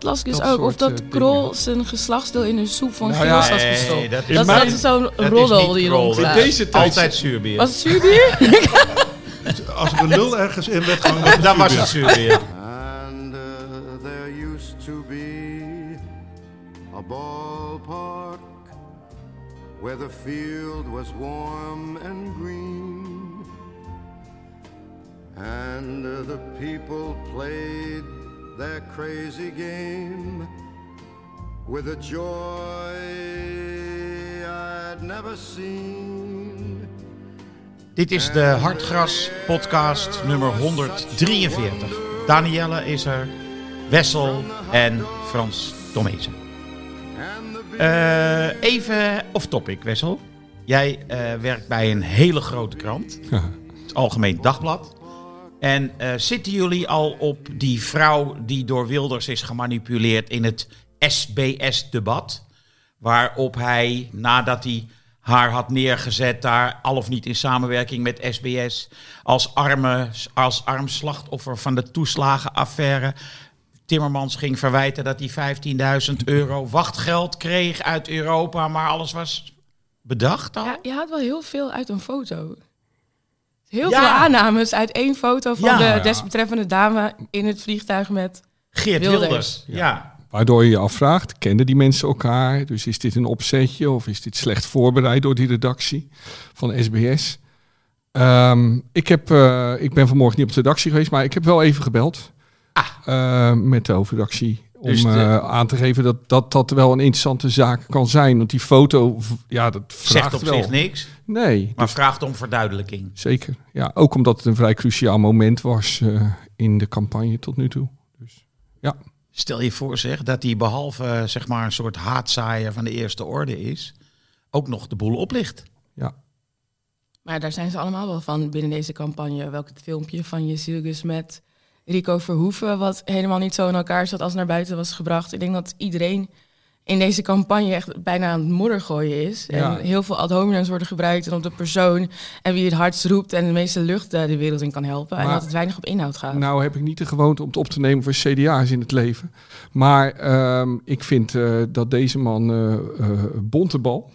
Las ik dus Dat ook of dat eh, Krol zijn geslachtsdeel in een soep van Nou ja, had nee, gestopt. dat dat, is dat, maar- is zo'n Dat roddel die rondgaat. dat Deze tijd- Altijd zuurbier. Was het zuurbier? Als er een lul ergens in werd gehangen, Dan was het zuurbier. And uh, there used to be a ballpark where the field was warm and green. And uh, the people played their crazy game with a joy I'd never seen. Dit is de Hartgras podcast nummer 143. Danielle is er, Wessel en Frans Tomezen. Eh even off topic, Wessel. Jij eh, werkt bij een hele grote krant, het Algemeen Dagblad. En eh, zitten jullie al op die vrouw die door Wilders is gemanipuleerd in het SBS-debat? Waarop hij, nadat hij haar had neergezet, daar al of niet in samenwerking met SBS, als, arme, als arm slachtoffer van de toeslagenaffaire, Timmermans ging verwijten dat hij 15.000 euro wachtgeld kreeg uit Europa, maar alles was bedacht al? Ja, je haalt wel heel veel uit een foto. Heel Ja. veel aannames uit één foto van Ja. de Ja. desbetreffende dame in het vliegtuig met... Geert Wilders. Wilders. Ja. Waardoor je je afvraagt, kenden die mensen elkaar? Dus is dit een opzetje of is dit slecht voorbereid door die redactie van SBS? Ehm, ik, heb, eh, ik ben vanmorgen niet op de redactie geweest, maar ik heb wel even gebeld eh, met de hoofdredactie. Om Dus de- eh, aan te geven dat, dat dat wel een interessante zaak kan zijn. Want die foto, ja, dat vraagt Zegt op wel. zich niks, Nee, maar dus vraagt om verduidelijking. zeker. Ja, ook omdat het een vrij cruciaal moment was eh, in de campagne tot nu toe. Dus ja. Stel je voor zeg dat hij behalve eh, zeg maar een soort haatzaaier van de eerste orde is, ook nog de boel oplicht. ja. Maar daar zijn ze allemaal wel van binnen deze campagne. Welk het filmpje van Jezielgus met Rico Verhoeven, wat helemaal niet zo in elkaar zat als naar buiten was gebracht. Ik denk dat iedereen in deze campagne echt bijna aan het modder gooien is. Ja. En heel veel ad hominems worden gebruikt en op de persoon en wie het hardst roept en de meeste lucht eh, de wereld in kan helpen. en dat het weinig op inhoud gaat. Nou heb ik niet de gewoonte om het op te nemen voor CDA's in het leven. Maar ehm, ik vind eh, dat deze man eh eh, Bontebal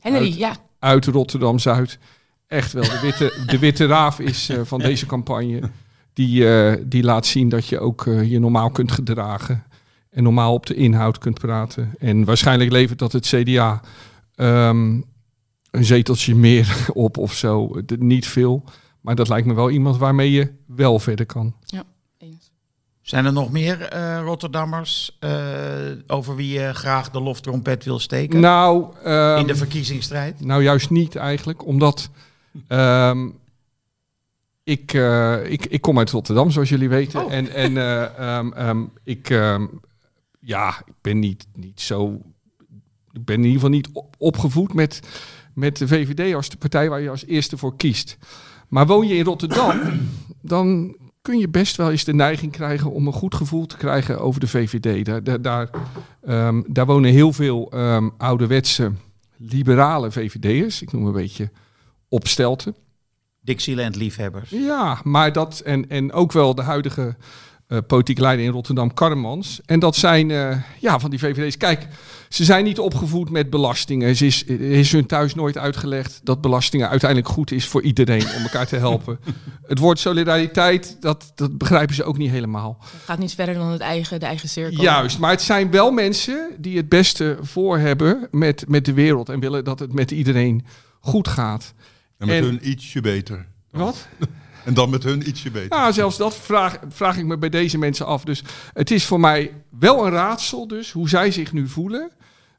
Henry, uit- ja. uit Rotterdam-Zuid echt wel de witte, de witte raaf is van deze campagne. Die, eh, die laat zien dat je ook eh, je normaal kunt gedragen. En normaal op de inhoud kunt praten. En waarschijnlijk levert dat het CDA ehm, een zeteltje meer op of zo. De- niet veel. Maar dat lijkt me wel iemand waarmee je wel verder kan. Eens. Zijn er nog meer eh, Rotterdammers eh, over wie je graag de loftrompet wil steken Nou, ehm, in de verkiezingsstrijd? nou, juist niet eigenlijk. Omdat ehm, ik, eh, ik, ik kom uit Rotterdam, zoals jullie weten. Oh. En, en eh, ehm, ehm, ik, ehm, ja, ik ben niet, niet zo. Ik ben in ieder geval niet op- opgevoed met, met de VVD als de partij waar je als eerste voor kiest. Maar woon je in Rotterdam, dan kun je best wel eens de neiging krijgen om een goed gevoel te krijgen over de VVD. Daar, daar, daar, daar wonen heel veel ouderwetse liberale VVD'ers. Ik noem een beetje opstelten. Dixieland-liefhebbers. Ja, maar dat en, en ook wel de huidige eh, politieke leider in Rotterdam, Karremans. En dat zijn eh, ja, van die VVD's. Kijk, ze zijn niet opgevoed met belastingen. Ze is, is hun thuis nooit uitgelegd dat belastingen uiteindelijk goed is voor iedereen om elkaar te helpen. het woord solidariteit, dat, dat begrijpen ze ook niet helemaal. Het gaat niet verder dan het eigen, de eigen cirkel. Juist, maar het zijn wel mensen die het beste voor hebben met, met de wereld en willen dat het met iedereen goed gaat. En met En- hun ietsje beter. Wat? En dan met hun ietsje beter. Ja, zelfs dat vraag, vraag ik me bij deze mensen af. Dus het is voor mij wel een raadsel dus hoe zij zich nu voelen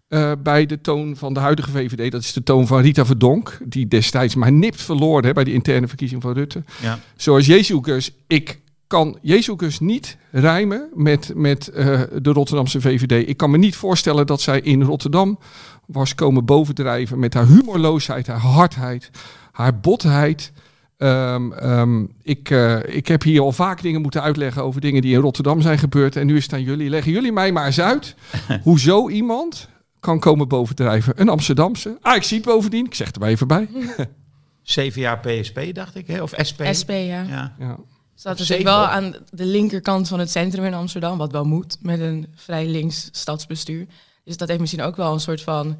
eh, bij de toon van de huidige VVD. Dat is de toon van Rita Verdonk, die destijds maar nipt verloren hè, bij de interne verkiezing van Rutte. Ja. Zoals Jezus, ik kan Jezus niet rijmen met, met eh, de Rotterdamse VVD. Ik kan me niet voorstellen dat zij in Rotterdam was komen bovendrijven met haar humorloosheid, haar hardheid, haar botheid. Ehm, ehm, ik, eh, ik heb hier al vaak dingen moeten uitleggen over dingen die in Rotterdam zijn gebeurd. En nu is het aan jullie. Leggen jullie mij maar eens uit hoe zo iemand kan komen bovendrijven. Een Amsterdamse. Ah, ik zie het bovendien. Ik zeg er maar even bij. Zeven jaar PSP, dacht ik, hè? of SP. SP, ja. Ja. Ja. Staat natuurlijk wel aan de linkerkant van het centrum in Amsterdam, wat wel moet met een vrij links stadsbestuur. Dus dat heeft misschien ook wel een soort van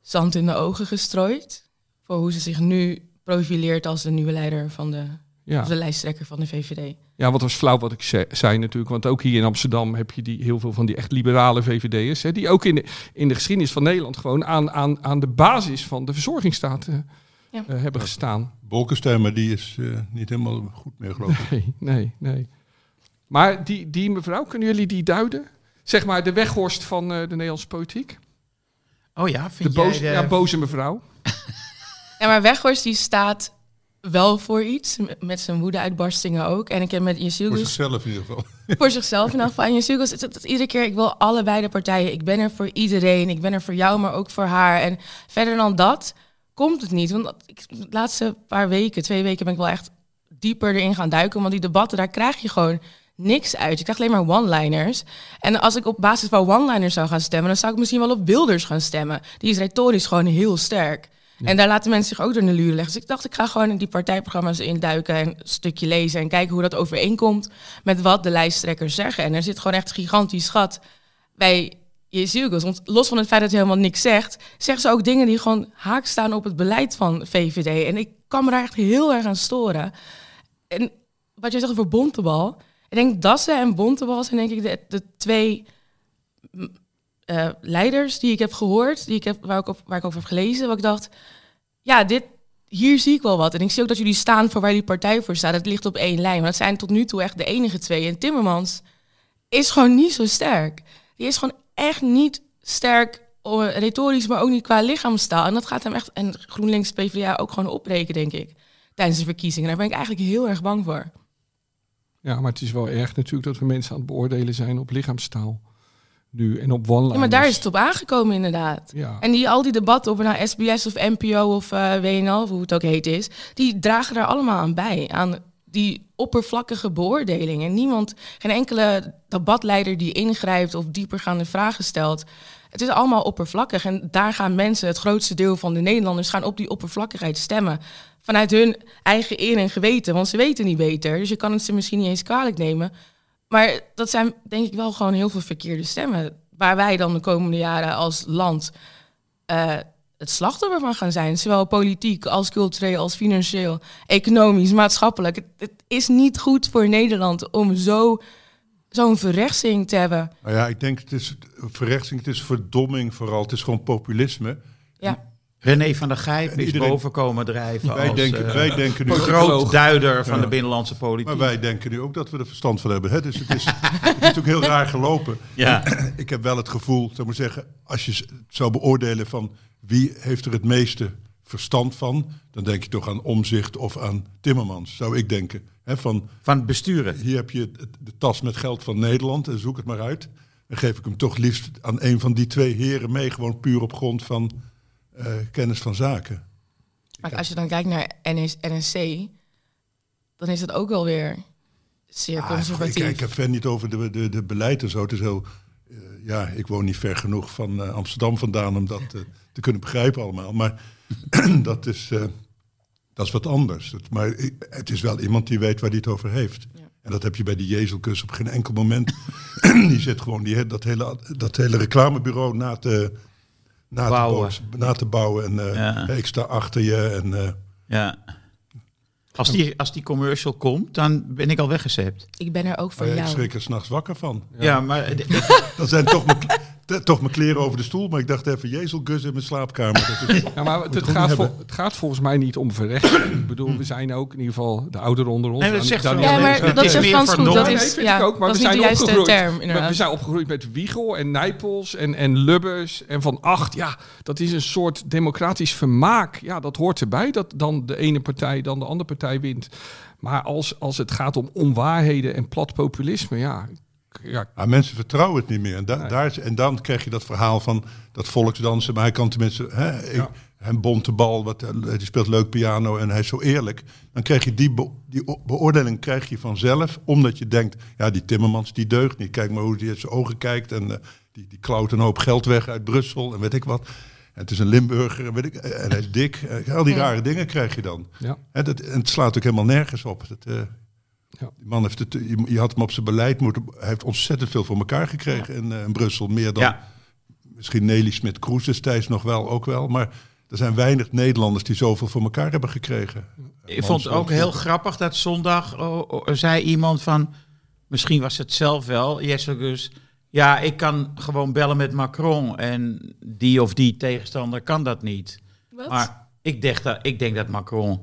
zand in de ogen gestrooid. Voor hoe ze zich nu profileert als de nieuwe leider van de, Ja. of de lijsttrekker van de VVD. Ja, wat was flauw wat ik ze- zei natuurlijk. Want ook hier in Amsterdam heb je die, heel veel van die echt liberale VVD'ers. Hè, die ook in de, in de geschiedenis van Nederland gewoon aan, aan, aan de basis van de verzorgingsstaat eh, Ja. eh, hebben gestaan. Bolkestein, maar die is eh, niet helemaal goed meer, geloof ik. Nee, nee, nee. Maar die, die mevrouw, kunnen jullie die duiden? Zeg maar de weghorst van eh, de Nederlandse politiek. Oh ja, De vind boze, jij de... ja, boze mevrouw. Ja, maar Weghorst die staat wel voor iets, met zijn woede-uitbarstingen ook. En ik heb met Voor Jezielgus zichzelf in ieder geval. voor zichzelf in ieder geval. En Jezielgus, het, het, het- iedere keer, ik wil allebei de partijen. Ik ben er voor iedereen. Ik ben er voor jou, maar ook voor haar. En verder dan dat komt het niet. Want ik, de laatste paar weken, twee weken, ben ik wel echt dieper erin gaan duiken. Want die debatten, daar krijg je gewoon niks uit. Je krijgt alleen maar one-liners. En als ik op basis van one-liners zou gaan stemmen, dan zou ik misschien wel op Wilders gaan stemmen. Die is retorisch gewoon heel sterk. En daar laten mensen zich ook door de luren leggen. Dus ik dacht, ik ga gewoon in die partijprogramma's induiken en een stukje lezen en kijken hoe dat overeenkomt met wat de lijsttrekkers zeggen. En er zit gewoon echt gigantisch gat bij Jezielgus. Want los van het feit dat hij helemaal niks zegt, zeggen ze ook dingen die gewoon haak staan op het beleid van VVD. En ik kan me daar echt heel erg aan storen. En wat jij zegt over Bontebal. Ik denk Dassen en Bontebal zijn denk ik de, de twee mm, eh, leiders die ik heb gehoord, die ik heb, waar, ik op, waar ik over heb gelezen, waar ik dacht, ja, dit, hier zie ik wel wat. En ik zie ook dat jullie staan voor waar die partij voor staat. Het ligt op één lijn. Maar dat zijn tot nu toe echt de enige twee. En Timmermans is gewoon niet zo sterk. Die is gewoon echt niet sterk eh, retorisch, maar ook niet qua lichaamstaal. En dat gaat hem echt, en GroenLinks PvdA ook gewoon opbreken, denk ik, tijdens de verkiezingen. Daar ben ik eigenlijk heel erg bang voor. Ja, maar het is wel erg natuurlijk dat we mensen aan het beoordelen zijn op lichaamstaal. Nu en op one Ja, maar daar is het op aangekomen inderdaad. Ja. En die, al die debatten op nou, SBS of NPO of eh, WNL, of hoe het ook heet is, die dragen daar allemaal aan bij. Aan die oppervlakkige beoordeling. En niemand, geen enkele debatleider die ingrijpt of diepergaande vragen stelt. Het is allemaal oppervlakkig. En daar gaan mensen, het grootste deel van de Nederlanders, gaan op die oppervlakkigheid stemmen. Vanuit hun eigen eer en geweten, want ze weten niet beter. Dus je kan het ze misschien niet eens kwalijk nemen. Maar dat zijn denk ik wel gewoon heel veel verkeerde stemmen. Waar wij dan de komende jaren als land eh, het slachtoffer van gaan zijn. Zowel politiek als cultureel, als financieel, economisch, maatschappelijk. Het, het is niet goed voor Nederland om zo, zo'n verrechtsing te hebben. Nou ja, ik denk het is verrechtsing, het is verdomming vooral. Het is gewoon populisme. Ja. René van der Gijp is iedereen- boven komen drijven Wij als denken, eh, wij denken nu groot duider van Ja. de binnenlandse politiek. maar wij denken nu ook dat we er verstand van hebben. Hè? Dus het is, het is natuurlijk heel raar gelopen. Ja. Ik heb wel het gevoel, zou maar zeggen, als je zou beoordelen van wie heeft er het meeste verstand van, dan denk je toch aan Omzicht of aan Timmermans, zou ik denken. Hè, van Van besturen. hier heb je de tas met geld van Nederland en zoek het maar uit. Dan geef ik hem toch liefst aan een van die twee heren mee, gewoon puur op grond van eh, kennis van zaken. Maar als je dan kijkt naar NS, NSC, dan is het ook wel weer zeer Ah, ik, conservatief. ik heb verder niet over de, de, de beleid en zo. Het is heel, eh, ja, ik woon niet ver genoeg van eh, Amsterdam vandaan om dat te kunnen begrijpen allemaal. Maar dat, is, dat is wat anders. Het, maar ik- het is wel iemand die weet waar hij het over heeft. Ja. En dat heb je bij die Jezelkus op geen enkel moment. die zit gewoon die, dat, hele, dat hele reclamebureau na te, na Bouwen. te, bouwen, na te bouwen. En eh, Ja. ik sta achter je. En, eh, Ja. Als die, als die commercial komt, dan ben ik al weggezept. Ik ben er ook voor oh ja, ik jou. schrik er s'nachts wakker van. Ja, maar eh, Dat zijn toch mijn, toch mijn kleren over de stoel, maar ik dacht even, Jezel Gus in mijn slaapkamer. Dat is, Ja, maar het, gaat vol- het gaat volgens mij niet om verrechten. ik bedoel, we zijn ook in ieder geval de ouderen onder ons. Nee, dat Dan- zegt dan-. Ja, Nee, maar dat is Frans goed. Dat is, nee, ja, ik ook, maar dat we is niet zijn de juiste opgegroeid. term, we zijn opgegroeid met Wiegel en Nijpels en, en Lubbers en Van Acht. Ja, dat is een soort democratisch vermaak. Ja, dat hoort erbij dat dan de ene partij dan de andere partij wint. Maar als, als het gaat om onwaarheden en plat populisme, ja... ja Ja, mensen vertrouwen het niet meer. En, da- daar is, en dan krijg je dat verhaal van dat volksdansen. Maar hij kan tenminste... Hè, ik, Hem bonte bal, wat, hij speelt leuk piano en hij is zo eerlijk. Dan krijg je die, be- die beoordeling krijg je vanzelf. Omdat je denkt, ja die Timmermans die deugt niet. Kijk maar hoe hij in zijn ogen kijkt. En eh, die, die klauwt een hoop geld weg uit Brussel en weet ik wat. En het is een Limburger en, weet ik, en hij is dik. Eh, Al die rare dingen krijg je dan. ja. Hè, dat, en het slaat ook helemaal nergens op. Dat, eh, Ja. Die man heeft het, je, had hem op zijn beleid moeten. Hij heeft ontzettend veel voor elkaar gekregen in, eh, in Brussel. Meer dan Ja. misschien Nelly Smit-Kroes destijds nog wel, ook wel. Maar er zijn weinig Nederlanders die zoveel voor elkaar hebben gekregen. Ik vond het ook heel grappig dat zondag oh, oh, zei iemand van, misschien was het zelf wel, Jesse Gus. Ja, ik kan gewoon bellen met Macron en die of die tegenstander kan dat niet. Wat? Maar ik denk dat, ik denk dat Macron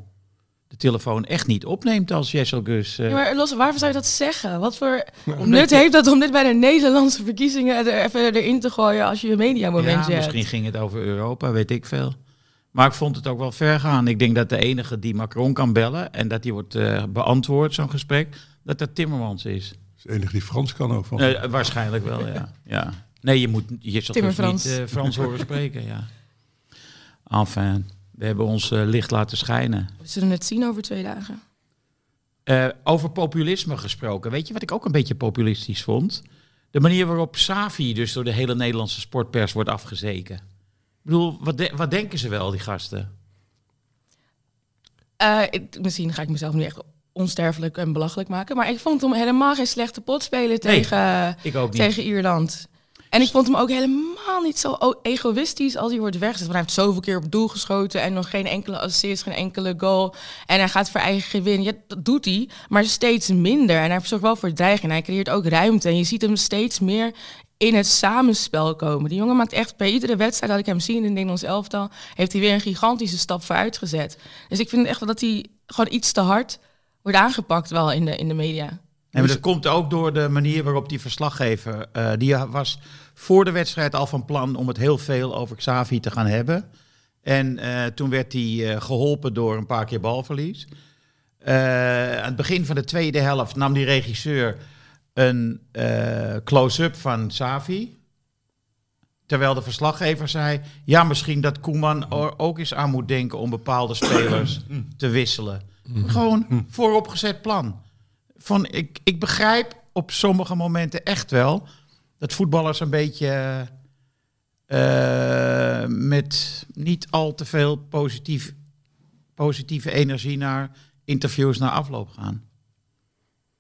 telefoon echt niet opneemt als Jesse Gus. eh, Ja, maar los, waarvoor zou je dat zeggen? Wat voor nut heeft dat om dit bij de Nederlandse verkiezingen er even erin te gooien als je een mediamomentje ja, hebt? misschien ging het over Europa, weet ik veel. Maar ik vond het ook wel ver gaan. Ik denk dat de enige die Macron kan bellen en dat die wordt eh, beantwoord, zo'n gesprek, dat dat Timmermans is. Dat is de enige die Frans kan ook. Van. Nee, waarschijnlijk wel, ja. ja. Nee, je moet je dus Frans. niet eh, Frans horen spreken, ja. Enfin, we hebben ons eh, licht laten schijnen. We zullen het zien over twee dagen. Eh, over populisme gesproken. Weet je wat ik ook een beetje populistisch vond? De manier waarop Savi dus door de hele Nederlandse sportpers wordt afgezeken. Ik bedoel, wat, de- wat denken ze wel, die gasten? Eh, ik- misschien ga ik mezelf nu echt onsterfelijk en belachelijk maken. Maar ik vond hem helemaal geen slechte pot spelen tegen, Ik ook niet. tegen Ierland. En ik vond hem ook helemaal niet zo egoïstisch als hij wordt weggezet. Want hij heeft zoveel keer op doel geschoten en nog geen enkele assist, geen enkele goal. En hij gaat voor eigen gewin. Ja, dat doet hij, maar steeds minder. En hij zorgt wel voor dreiging. Hij creëert ook ruimte. En je ziet hem steeds meer in het samenspel komen. Die jongen maakt echt bij iedere wedstrijd dat ik hem zie in het Nederlands elftal, heeft hij weer een gigantische stap vooruit gezet. Dus ik vind echt wel dat hij gewoon iets te hard wordt aangepakt wel in de, in de media. En dat komt ook door de manier waarop die verslaggever... eh, die was voor de wedstrijd al van plan om het heel veel over Xavi te gaan hebben. En eh, toen werd hij eh, geholpen door een paar keer balverlies. Aan het begin van de tweede helft nam die regisseur een close-up van Xavi. Terwijl de verslaggever zei... ja, misschien dat Koeman er ook eens aan moet denken... om bepaalde spelers te wisselen. Gewoon vooropgezet plan van ik, ik begrijp op sommige momenten echt wel dat voetballers een beetje eh, met niet al te veel positief, positieve energie naar interviews na afloop gaan.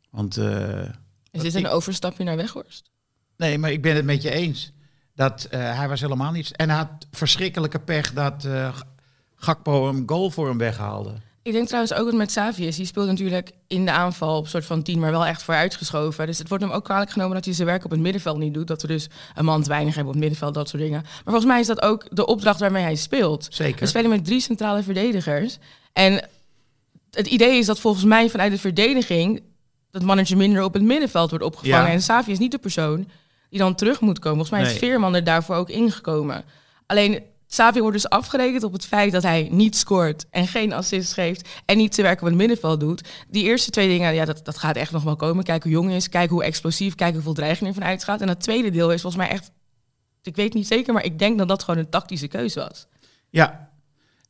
Want eh, Is dit een overstapje naar Weghorst? nee, maar ik ben het met je eens. Dat eh, hij was helemaal niet. En hij had verschrikkelijke pech dat Gakpo een goal voor hem weghaalde. Ik denk trouwens ook dat met Xavi is. Die speelt natuurlijk in de aanval op soort van tien, maar wel echt vooruitgeschoven. Dus het wordt hem ook kwalijk genomen dat hij zijn werk op het middenveld niet doet. Dat we dus een man te weinig hebben op het middenveld, dat soort dingen. Maar volgens mij is dat ook de opdracht waarmee hij speelt. Zeker. We spelen met drie centrale verdedigers. En het idee is dat volgens mij vanuit de verdediging dat mannetje minder op het middenveld wordt opgevangen. Ja. En Savi is niet de persoon die dan terug moet komen. Volgens mij is. Veerman er daarvoor ook ingekomen. Alleen Savi wordt dus afgerekend op het feit dat hij niet scoort en geen assist geeft en niet te werken op het middenveld doet. Die eerste twee dingen, ja, dat, dat gaat echt nog wel komen. Kijk hoe jong hij is, kijk hoe explosief, kijk hoeveel dreiging er van uitgaat. En het tweede deel is volgens mij echt, ik weet niet zeker, maar ik denk dat dat gewoon een tactische keuze was. Ja,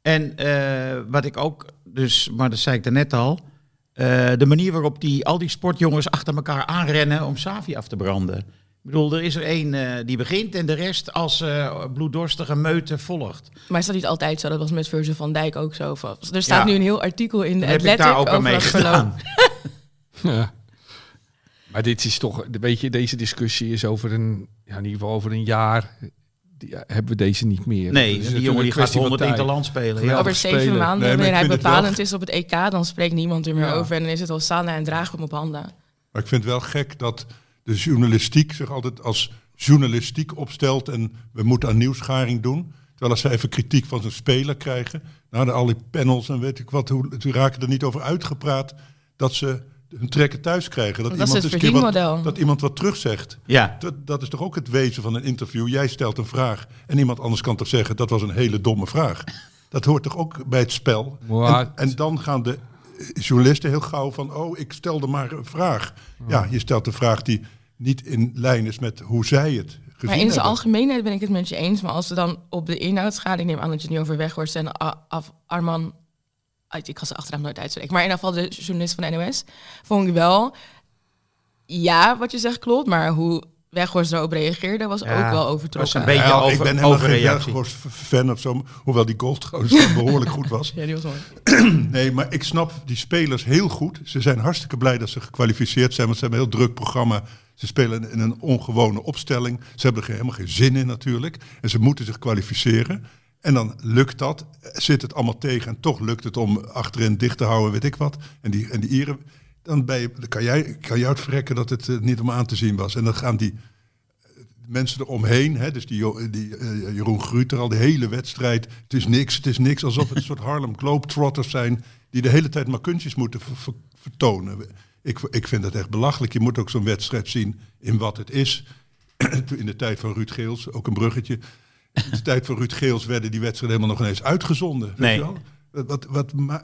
en eh, wat ik ook, dus, maar dat zei ik daarnet al, eh, de manier waarop die, al die sportjongens achter elkaar aanrennen om Savi af te branden. Ik bedoel, er is er één eh, die begint en de rest als eh, bloeddorstige meute volgt. Maar is dat niet altijd zo? Dat was met Virgil van Dijk ook zo. Er staat Ja. nu een heel artikel in de Dan heb ik Athletic daar ook aan over verloop. Ja. Maar dit is toch, weet je, deze discussie is over een, ja, in ieder geval over een jaar die, ja, hebben we deze niet meer. Nee, die jongen die gaat een kwestie 100 van tijd. interland spelen. Ja. Over zeven spelen. maanden, Nee, wanneer hij bepalend wel- is op het EK, dan spreekt niemand er meer Ja. over. En dan is het al Sana en dragen we hem op handen. Maar ik vind het wel gek dat de journalistiek zich altijd als journalistiek opstelt en we moeten aan nieuwsgaring doen. Terwijl als ze even kritiek van zijn speler krijgen, nou, de, al die panels en weet ik wat, hoe, die raken er niet over uitgepraat dat ze hun trekken thuis krijgen. Dat, Dat is een keer wat, verdienmodel. dat iemand wat terugzegt. Ja. Dat, dat is toch ook het wezen van een interview. Jij stelt een vraag en iemand anders kan toch zeggen dat was een hele domme vraag. Dat hoort toch ook bij het spel. En dan gaan de journalisten heel gauw van, oh, ik stelde maar een vraag. Ja, je stelt een vraag die niet in lijn is met hoe zij het gezien Maar in zijn hebben. algemeenheid ben ik het met je eens. Maar als we dan op de inhoud gaan, ik neem aan dat je het nu over Weghorst en Af- Arman, uit, ik kan ze achternaam nooit uitspreken, maar in ieder geval de journalist van de NOS, vond ik wel, ja, wat je zegt klopt, maar hoe Weghorst erop reageerde was Ja, ook wel was overtrokken. een beetje Ja, over, ik ben helemaal geen. Weghorst-fan of zo, hoewel die goal trouwens behoorlijk goed was. Ja, die was mooi. Nee, maar ik snap die spelers heel goed. Ze zijn hartstikke blij dat ze gekwalificeerd zijn, want ze hebben een heel druk programma. Ze spelen in een ongewone opstelling. Ze hebben er helemaal geen zin in natuurlijk. En ze moeten zich kwalificeren. En dan lukt dat. Zit het allemaal tegen en toch lukt het om achterin dicht te houden, weet ik wat. En die, en die Ieren, dan, ben je, dan kan, jij, kan jij het verrekken dat het eh, niet om aan te zien was. En dan gaan die mensen eromheen, hè, dus die, die eh, Jeroen Gruter al de hele wedstrijd. Het is niks, het is niks. Alsof het een soort Harlem Globetrotters zijn die de hele tijd maar kunstjes moeten ver- ver- vertonen. Ik, ik vind het echt belachelijk. Je moet ook zo'n wedstrijd zien in wat het is. In de tijd van Ruud Geels, ook een bruggetje. In de tijd van Ruud Geels werden die wedstrijden helemaal nog ineens uitgezonden. weet Nee. je wel? Wat, wat, eh,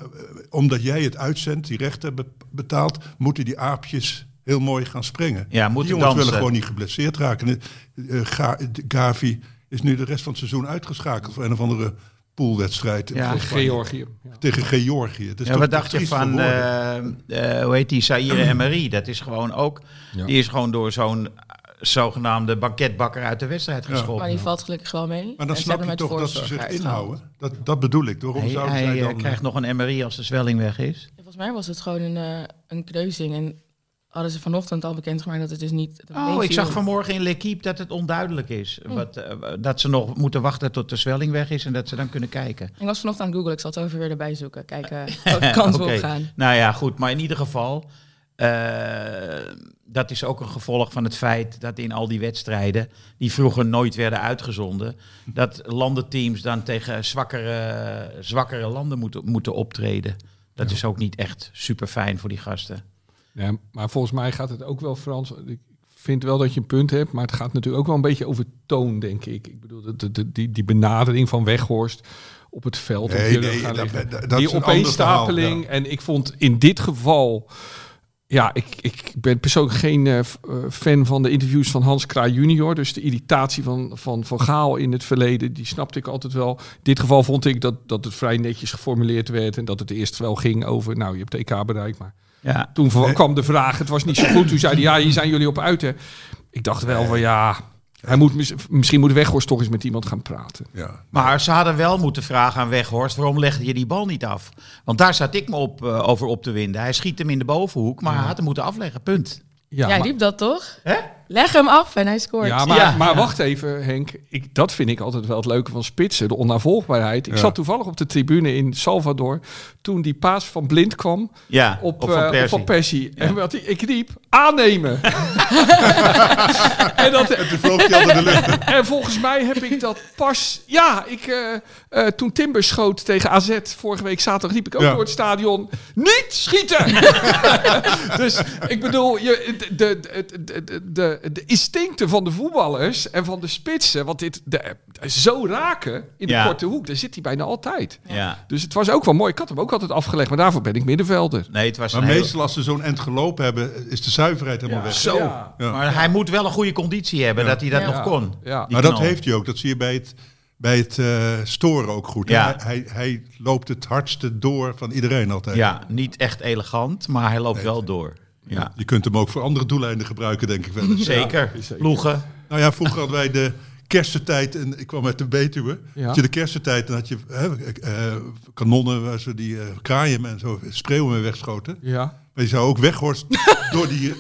omdat jij het uitzendt, die rechten be- betaalt, moeten die aapjes heel mooi gaan springen. Ja, die moeten jongens willen gewoon niet geblesseerd raken. Eh, Ga- Gavi is nu de rest van het seizoen uitgeschakeld voor een of andere poolwedstrijd Ja. Spanje. Georgië. Ja. tegen Georgië. Dat is Ja, wat dacht je van, eh, eh, hoe heet die, Saïre Emery? Dat is gewoon ook, Ja. die is gewoon door zo'n zogenaamde banketbakker uit de wedstrijd Ja. geschopt. Maar die valt gelukkig wel mee. maar dan En snap je toch dat ze zich inhouden. Dat, dat bedoel ik. Waarom Hij, zouden hij, eh, dan... krijgt nog een MRI als de zwelling weg is. Volgens mij was het gewoon een, eh, een kneuzing. En hadden ze vanochtend al bekendgemaakt dat het dus niet... Oh, ik zag vanmorgen in L'Equipe dat het onduidelijk is. Wat, eh, dat ze nog moeten wachten tot de zwelling weg is en dat ze dan kunnen kijken. Ik was vanochtend aan het googlen, ik zal het over weer erbij zoeken. Kijken welke kant we op gaan. Nou ja, goed. Maar in ieder geval, eh, dat is ook een gevolg van het feit dat in al die wedstrijden, die vroeger nooit werden uitgezonden, dat landenteams dan tegen zwakkere, zwakkere landen moeten, moeten optreden. Dat is ook niet echt super fijn voor die gasten. Ja, maar volgens mij gaat het ook wel, Frans. Ik vind wel dat je een punt hebt, maar het gaat natuurlijk ook wel een beetje over toon, denk ik. Ik bedoel, de, die, die benadering van Weghorst op het veld. Nee, op je nee, rug gaan dat- liggen. dat- dat die opeenstapeling. verhaal, En ik vond in dit geval. Ja, ik, ik ben persoonlijk geen eh, eh, fan van de interviews van Hans Kraai junior. Dus de irritatie van, van, van Gaal in het verleden, die snapte ik altijd wel. In dit geval vond ik dat, dat het vrij netjes geformuleerd werd. En dat het eerst wel ging over, nou, je hebt EK bereikt, maar Ja, toen kwam de vraag, het was niet zo goed. Toen zeiden ja, hier zijn jullie op uit. Hè. Ik dacht wel van ja, hij moet, mis- misschien moet Weghorst toch eens met iemand gaan praten. Ja. maar ze hadden wel moeten vragen aan Weghorst, waarom legde je die bal niet af? Want daar zat ik me op, eh, over op te winden. Hij schiet hem in de bovenhoek, maar hij had hem moeten afleggen, punt. Ja, Jij maar, riep dat toch? Hè? Leg hem af en hij scoort. ja, maar, Ja. maar wacht even Henk, ik, dat vind ik altijd wel het leuke van spitsen, de onnavolgbaarheid. Ik Ja. zat toevallig op de tribune in Salvador toen die paas van Blind kwam Ja, op, op Van eh, op Persie. Van Persie. En wat, hij- ik riep, aannemen. field in the En volgens mij heb ik dat pas. Ja, ik, eh, eh, toen Timber schoot tegen AZ vorige week zaterdag, riep ik ook Ja. door het stadion: niet schieten! dus ik bedoel, je, de, de, de, de, de, de instincten van de voetballers en van de spitsen, want dit de, zo raken in de Ja. korte hoek, daar zit hij bijna altijd. Ja. Dus het was ook wel mooi. Ik had hem ook altijd afgelegd, maar daarvoor ben ik middenvelder. Nee, het was Maar een heel- meestal als ze zo'n end gelopen hebben, is de zuiverheid helemaal weg. Zo. Ja. Ja. Maar hij moet wel een goede conditie hebben Ja. dat hij dat Ja. nog kon. Ja. Maar dat heeft hij ook. Dat zie je bij het, bij het eh, storen ook goed. Ja. Hij, hij, loopt het hardste door van iedereen altijd. Ja, niet echt elegant, maar hij loopt wel door. Ja, Je kunt hem ook voor andere doeleinden gebruiken, denk ik wel eens. zeker. zeker. Ploegen. Nou ja, vroeger hadden wij de kersentijd en ik kwam uit de Betuwe. Ja. Had je de kersentijd, dan had je hè, eh, kanonnen waar ze die eh, kraaien en zo spreeuwen mee wegschoten. Ja. Maar je zou ook Weghorst door die,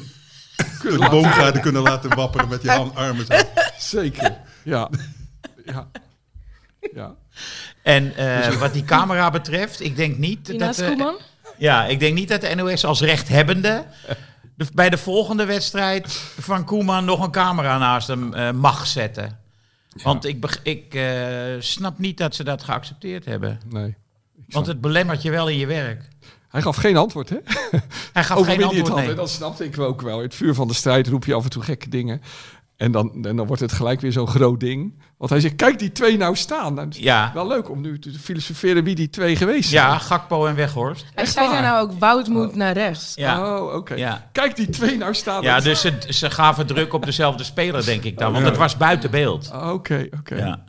die boomgaarden kunnen laten wapperen met die hand, armen. Zo. Zeker. Ja. Ja. Ja. En eh, wat die camera betreft, ik denk niet dat... ja, ik denk niet dat de NOS als rechthebbende de, bij de volgende wedstrijd van Koeman nog een camera naast hem eh, mag zetten. Want ik, ik eh, snap niet dat ze dat geaccepteerd hebben. Nee. Want het belemmert je wel in je werk. Hij gaf geen antwoord, hè? Hij gaf Over geen antwoord. Nee. En dat snapte ik ook wel. In het vuur van de strijd roep je af en toe gekke dingen. En dan, en dan wordt het gelijk weer zo'n groot ding. Want hij zegt, kijk die twee nou staan. Nou, Ja. Wel leuk om nu te filosoferen wie die twee geweest zijn. Ja, Gakpo en Weghorst. Hij zei daar nou ook, Wout moet naar rechts. Ja. Oh, oké. Ja. Kijk die twee nou staan. Ja, dus ze, ze gaven druk op dezelfde speler, denk ik dan. Want het was buiten beeld. Oh, Oké, oké. Ja.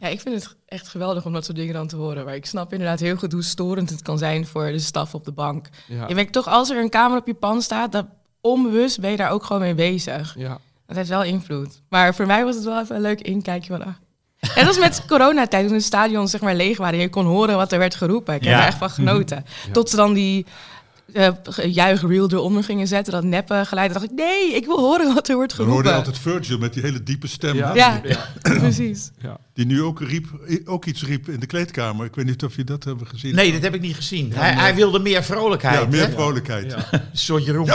Ja, ik vind het echt geweldig om dat soort dingen dan te horen. Maar ik snap inderdaad heel goed hoe storend het kan zijn voor de staf op de bank. Ja. Je merkt toch, als er een camera op je pan staat, dat onbewust ben je daar ook gewoon mee bezig. Ja. Dat heeft wel invloed. Maar voor mij was het wel even een leuk inkijkje van... Ah. En dat was met coronatijd, toen de stadions zeg maar leeg waren. En je kon horen wat er werd geroepen. Ik heb Ja. er echt van genoten. Tot ze dan die uh, juichreel eronder gingen zetten, dat neppe geluid. Dan dacht ik, nee, ik wil horen wat er wordt Dan hoorde geroepen. je altijd Virgil met die hele diepe stem. Ja. Ja, precies. ja. Die nu ook, riep, ook iets riep in de kleedkamer. Ik weet niet of je dat hebben gezien. Nee, dat heb ik niet gezien. Hij, hij wilde meer vrolijkheid. Ja, meer hè? vrolijkheid. Een soort Jeroen!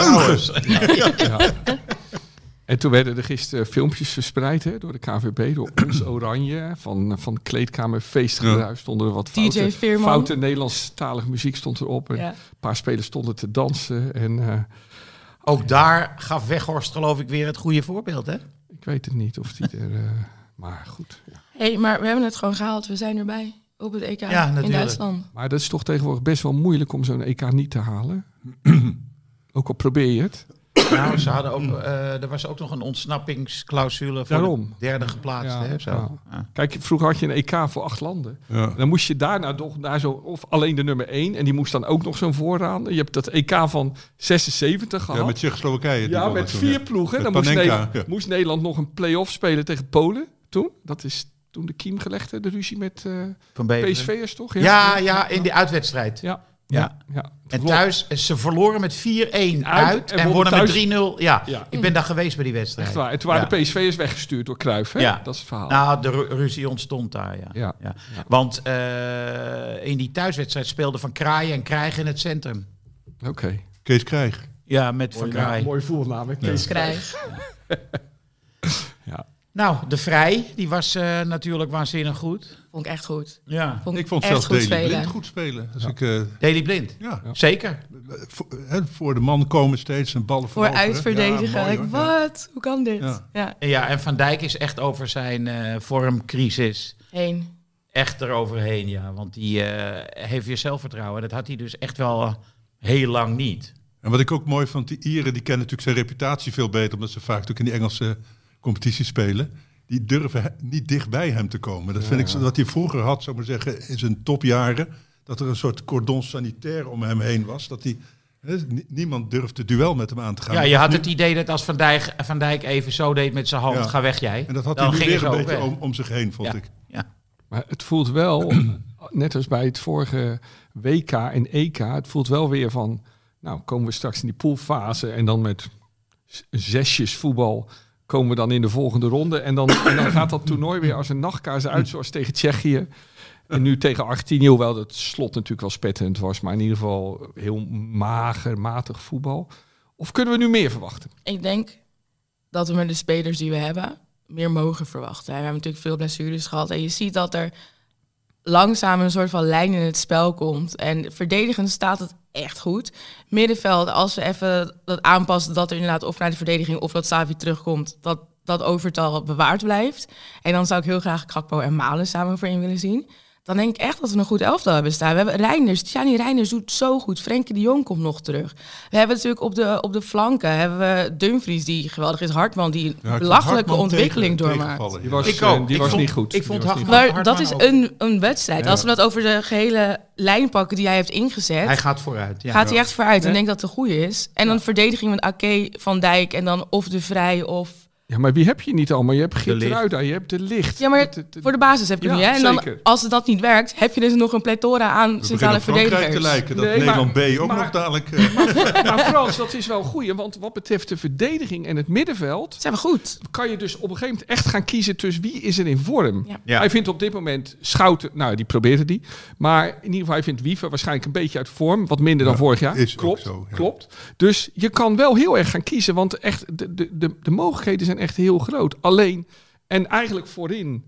En toen werden er gisteren filmpjes verspreid hè, door de KVB, door ons Oranje. Van, van kleedkamer feestgeruis stonden er wat DJ foute, Nederlandstalige muziek stond erop. En Ja. Een paar spelers stonden te dansen. En eh, Ook daar gaf Weghorst geloof ik weer het goede voorbeeld, hè? ik weet het niet of die er... eh, maar goed. ja. hey, maar we hebben het gewoon gehaald. We zijn erbij op het EK Ja, in natuurlijk. Duitsland. Maar dat is toch tegenwoordig best wel moeilijk om zo'n EK niet te halen. ook al probeer je het. Nou, ze hadden ook, eh, er was ook nog een ontsnappingsclausule voor Daarom. de derde geplaatste. Ja, hè, zo. ja. Ja. Kijk, vroeger had je een EK voor acht landen. Ja. Dan moest je daarna toch naar zo, of alleen de nummer één. En die moest dan ook nog zo'n vooraan. Je hebt dat EK van 76 gehad. Ja, met Tsjechoslowakije. Ja, met toen, vier ja. ploegen. Met Dan moest Panenka, Nederland, ja. moest Nederland nog een play-off spelen tegen Polen toen. Dat is toen de kiem gelegd, de ruzie met eh Van Beveren. PSV'ers toch? Ja, ja, in die uitwedstrijd. Ja. Ja. ja. En thuis, eh, ze verloren met 4-1 uit, Uit en en, wonnen thuis. met 3-0. Ja. Ja. ik ben daar geweest bij die wedstrijd. Echt waar. En toen waren Ja. de PSV'ers weggestuurd door Cruijff. Hè? Ja. Dat is het verhaal. Nou, de ru- ruzie ontstond daar, ja. Ja. Ja. Want eh, in die thuiswedstrijd speelde Van Kraaien en Krijgen in het centrum. Oké. Kees Krijg. Ja, met Van Kraaien. mooi voornaam. hè, Kees. Krijg. Ja. Nou, de Vrij, die was eh, natuurlijk waanzinnig goed. Vond ik echt goed. Ja. Vond Ik vond echt zelfs goed Daley spelen. Blind goed spelen. Dus ik, eh, Daley Blind. ja, Zeker. voor, hè, voor de man komen steeds en ballen Voor uitverdedigen. Ja, wat? Hoe kan dit? Ja. Ja. Ja, en Van Dijk is echt over zijn eh, vormcrisis Heen. echt eroverheen, ja. Want die eh, heeft weer zelfvertrouwen. Dat had hij dus echt wel heel lang niet. En wat ik ook mooi vond, die Ieren die kennen natuurlijk zijn reputatie veel beter, omdat ze vaak natuurlijk in die Engelse competitie spelen. Die durven niet dicht bij hem te komen. Dat vind ik wat hij vroeger had, zou ik maar zeggen, in zijn topjaren. Dat er een soort cordon sanitair om hem heen was. Dat hij, niemand durfde duel met hem aan te gaan. Ja, je had het idee dat als Van Dijk, Van Dijk even zo deed met zijn hand, Ja. ga weg jij. En dat had dan hij weer een beetje om, om zich heen, vond Ja. ik. Ja. Maar het voelt wel, net als bij het vorige WK en EK, het voelt wel weer van, nou komen we straks in die poolfase en dan met zesjes voetbal komen we dan in de volgende ronde. En dan, dan gaat dat toernooi weer als een nachtkaars uit, zoals tegen Tsjechië. En nu tegen Argentinië, hoewel dat slot natuurlijk wel spetterend was, maar in ieder geval heel mager, matig voetbal. Of kunnen we nu meer verwachten? Ik denk dat we met de spelers die we hebben meer mogen verwachten. We hebben natuurlijk veel blessures gehad. En je ziet dat er langzaam een soort van lijn in het spel komt. En verdedigend staat het echt goed. Middenveld, als we even dat aanpassen, dat er inderdaad of naar de verdediging of dat Savi terugkomt, dat dat overtal bewaard blijft. En dan zou ik heel graag Krakpo en Malen samen voor in willen zien. Dan denk ik echt dat we een goed elftal hebben staan. We hebben Reinders, Tjani Reinders doet zo goed. Frenkie de Jong komt nog terug. We hebben natuurlijk op de, op de flanken hebben we Dumfries die geweldig is. Hartman die een Ja, belachelijke Hartman ontwikkeling tegen- doormaakt. Die was, Ik eh, ook. die Ik was vond- niet goed. ik vond Hartman- Maar Hartman dat is een, een wedstrijd. Ja. Als we dat over de gehele lijn pakken die jij hebt ingezet, Hij gaat vooruit. Ja. gaat hij echt vooruit. En Ja. ik denk dat het de goede is. En dan verdediging met Ake, Van Dijk en dan of De Vrij of Ja, maar wie heb je niet allemaal? Je hebt. Geertruida, je hebt de licht. Ja, maar voor de basis heb je Ja, nu, hè? En dan, als het dat niet werkt, heb je dus nog een plethora aan We centrale te verdedigers. lijken. Dat Nee, Nederland maar- B ook maar- nog dadelijk... eh, Maar Frans, dat is wel goed. Want wat betreft de verdediging en het middenveld... Zijn we goed? kan je dus op een gegeven moment echt gaan kiezen tussen wie is er in vorm. Ja. Ja. Hij vindt op dit moment Schouten, nou die probeerde die. Maar in ieder geval, hij vindt Wiever waarschijnlijk een beetje uit vorm. Wat minder dan vorig jaar. is ook klopt, zo, ja. klopt. Dus je kan wel heel erg gaan kiezen. Want echt, de, de, de, de mogelijkheden zijn echt heel groot. Alleen, en eigenlijk voorin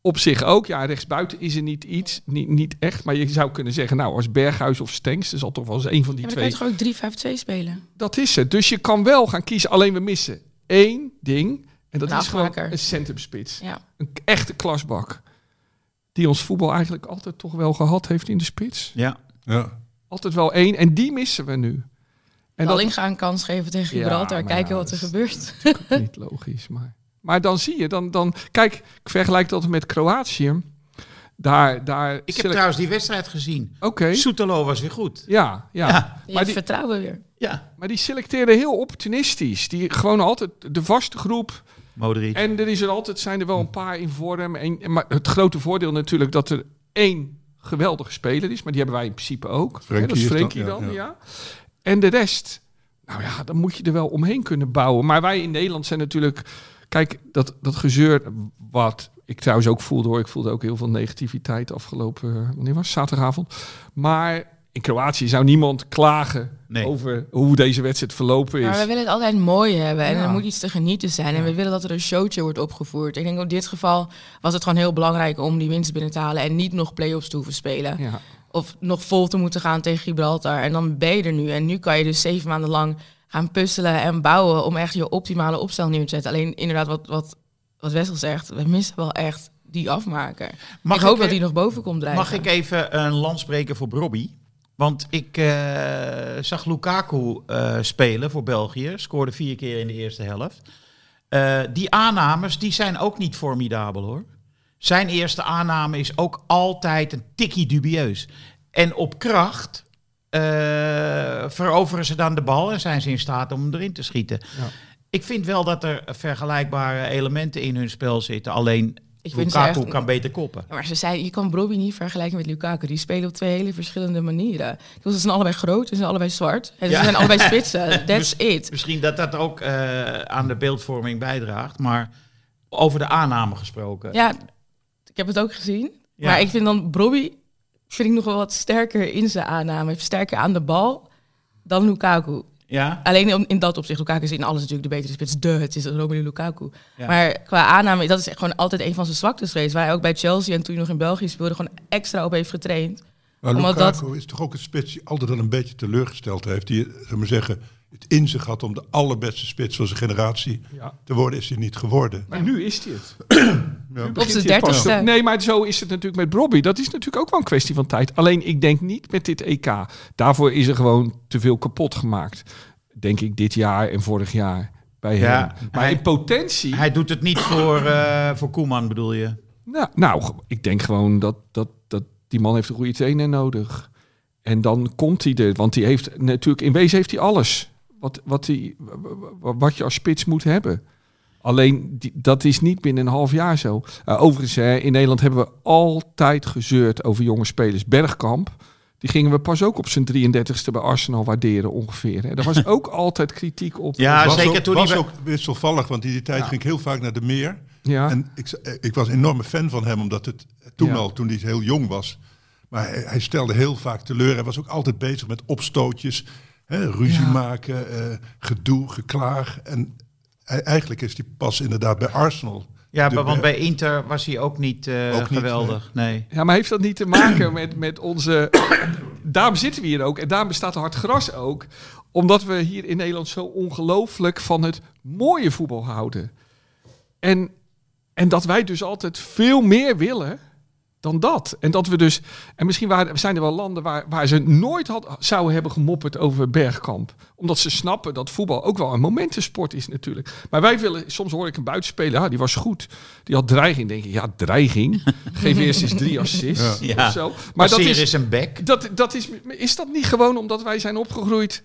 op zich ook. Ja, rechtsbuiten is er niet iets, niet, niet echt. Maar je zou kunnen zeggen, nou als Berghuis of Stenks, er zal toch wel eens een van die Ja, maar dan kan twee je toch ook 3-5-2 spelen? dat is het. Dus je kan wel gaan kiezen. Alleen we missen één ding. En dat is gewoon een centrumspits. Ja. Een echte klasbak. Die ons voetbal eigenlijk altijd toch wel gehad heeft in de spits. Ja. ja. Altijd wel één. En die missen we nu. En dat Dallinga een kans geven tegen Ja, Gibraltar. maar kijken ja, wat er is- gebeurt. is niet logisch. Maar, maar dan zie je, dan, dan, kijk, ik vergelijk dat met Kroatië. Daar, daar Ik heb trouwens die wedstrijd gezien. Oké. Soetelo was weer goed. Ja, ja. Ja. Je Maar die, vertrouwen weer. Ja. maar die selecteren heel opportunistisch. Die gewoon altijd de vaste groep. Modric. En er is er altijd, zijn er wel een paar in vorm. En, maar het grote voordeel natuurlijk dat er één geweldige speler is. Maar die hebben wij in principe ook. Frenkie dat is ja, dan, ja. ja. En de rest, nou ja, dan moet je er wel omheen kunnen bouwen. Maar wij in Nederland zijn natuurlijk... Kijk, dat, dat gezeur wat ik trouwens ook voelde hoor. Ik voelde ook heel veel negativiteit afgelopen, eh, wanneer was het? zaterdagavond. Maar in Kroatië zou niemand klagen Nee. over hoe deze wedstrijd verlopen is. Maar we willen het altijd mooi hebben en Ja. er moet iets te genieten zijn. En we willen dat er een showtje wordt opgevoerd. Ik denk in dit geval was het gewoon heel belangrijk om die winst binnen te halen en niet nog play-offs te hoeven spelen. ja. Of nog vol te moeten gaan tegen Gibraltar. En dan ben je er nu. En nu kan je dus zeven maanden lang gaan puzzelen en bouwen om echt je optimale opstel neer te zetten. Alleen inderdaad, wat, wat, wat Wessel zegt, we missen wel echt die afmaker. Mag ik hoop ik, dat eh, die nog boven komt drijven. Mag ik even een land spreken voor Robbie? Want ik eh, zag Lukaku eh, spelen voor België. Scoorde vier keer in de eerste helft. Eh, die aannames die zijn ook niet formidabel hoor. Zijn eerste aanname is ook altijd een tikkie dubieus. En op kracht eh, veroveren ze dan de bal en zijn ze in staat om hem erin te schieten. Ja. Ik vind wel dat er vergelijkbare elementen in hun spel zitten. Alleen Ik Lukaku echt- kan beter koppen. Ja, Maar ze zei, je kan Bobby niet vergelijken met Lukaku. Die spelen op twee hele verschillende manieren. Dus ze zijn allebei groot, ze zijn allebei zwart. En ze Ja. zijn allebei spitsen. That's it. Misschien dat dat ook eh, aan de beeldvorming bijdraagt. Maar over de aanname gesproken. Ja, ik heb het ook gezien. Ja. Maar ik vind dan Bobby vind ik nog wel wat sterker in zijn aanname. Sterker aan de bal dan Lukaku. Ja? Alleen in, in dat opzicht. Lukaku is in alles natuurlijk de betere spits. De, het is Romelu Lukaku. Ja. Maar qua aanname, dat is echt gewoon altijd een van zijn zwaktes geweest. Waar hij ook bij Chelsea en toen hij nog in België speelde, gewoon extra op heeft getraind. Maar Omdat Lukaku is toch ook een spits die altijd al een beetje teleurgesteld heeft. Die, zeg maar zeggen, het in zich had om de allerbeste spits van zijn generatie Ja. te worden, is hij niet geworden. Maar nu is hij het. Op pas dertigste. te- Nee, maar zo is het natuurlijk met Bobby. Dat is natuurlijk ook wel een kwestie van tijd. Alleen ik denk niet met dit EK. Daarvoor is er gewoon te veel kapot gemaakt. Denk ik dit jaar en vorig jaar bij Ja, hem. Maar hij- in potentie... Hij doet het niet voor, eh, voor Koeman, bedoel je? Nou, nou, ik denk gewoon dat, dat, dat die man heeft een goede trainer nodig. En dan komt hij er. Want die heeft natuurlijk... In wezen heeft hij alles. Wat, wat, hij, wat je als spits moet hebben. Alleen, die, dat is niet binnen een half jaar zo. Uh, overigens, hè, in Nederland hebben we altijd gezeurd over jonge spelers. Bergkamp, die gingen we pas ook op zijn 33ste bij Arsenal waarderen ongeveer. Hè. Daar was ook altijd kritiek op. Ja, was zeker ook, toen was hij... ook wisselvallig, want in die tijd ging ik heel vaak naar de meer. Ja. En ik, eh, ik was een enorme fan van hem, omdat het toen Ja. al, toen hij heel jong was. Maar hij, hij stelde heel vaak teleur. Hij was ook altijd bezig met opstootjes, hè, ruzie Ja. maken, eh, gedoe, geklaag. En eigenlijk is hij pas inderdaad bij Arsenal. Ja, maar want bij Inter was hij ook niet, eh, Ook niet, geweldig. Nee. Ja, maar heeft dat niet te maken met, met onze... daarom zitten we hier ook. En daarom bestaat Hard Gras ook. Omdat we hier in Nederland zo ongelooflijk van het mooie voetbal houden. En, en dat wij dus altijd veel meer willen dan dat. En dat we dus... En misschien waren, zijn er wel landen waar, waar ze nooit had, zouden hebben gemopperd over Bergkamp. Omdat ze snappen dat voetbal ook wel een momentensport is natuurlijk. Maar wij willen... Soms hoor ik een buitenspeler, ah, die was goed. Die had dreiging. denk ik, ja, dreiging. Geef eerst eens drie assists Ja. of zo. Maar dat is, is, is een bek. dat, dat is... Is dat niet gewoon omdat wij zijn opgegroeid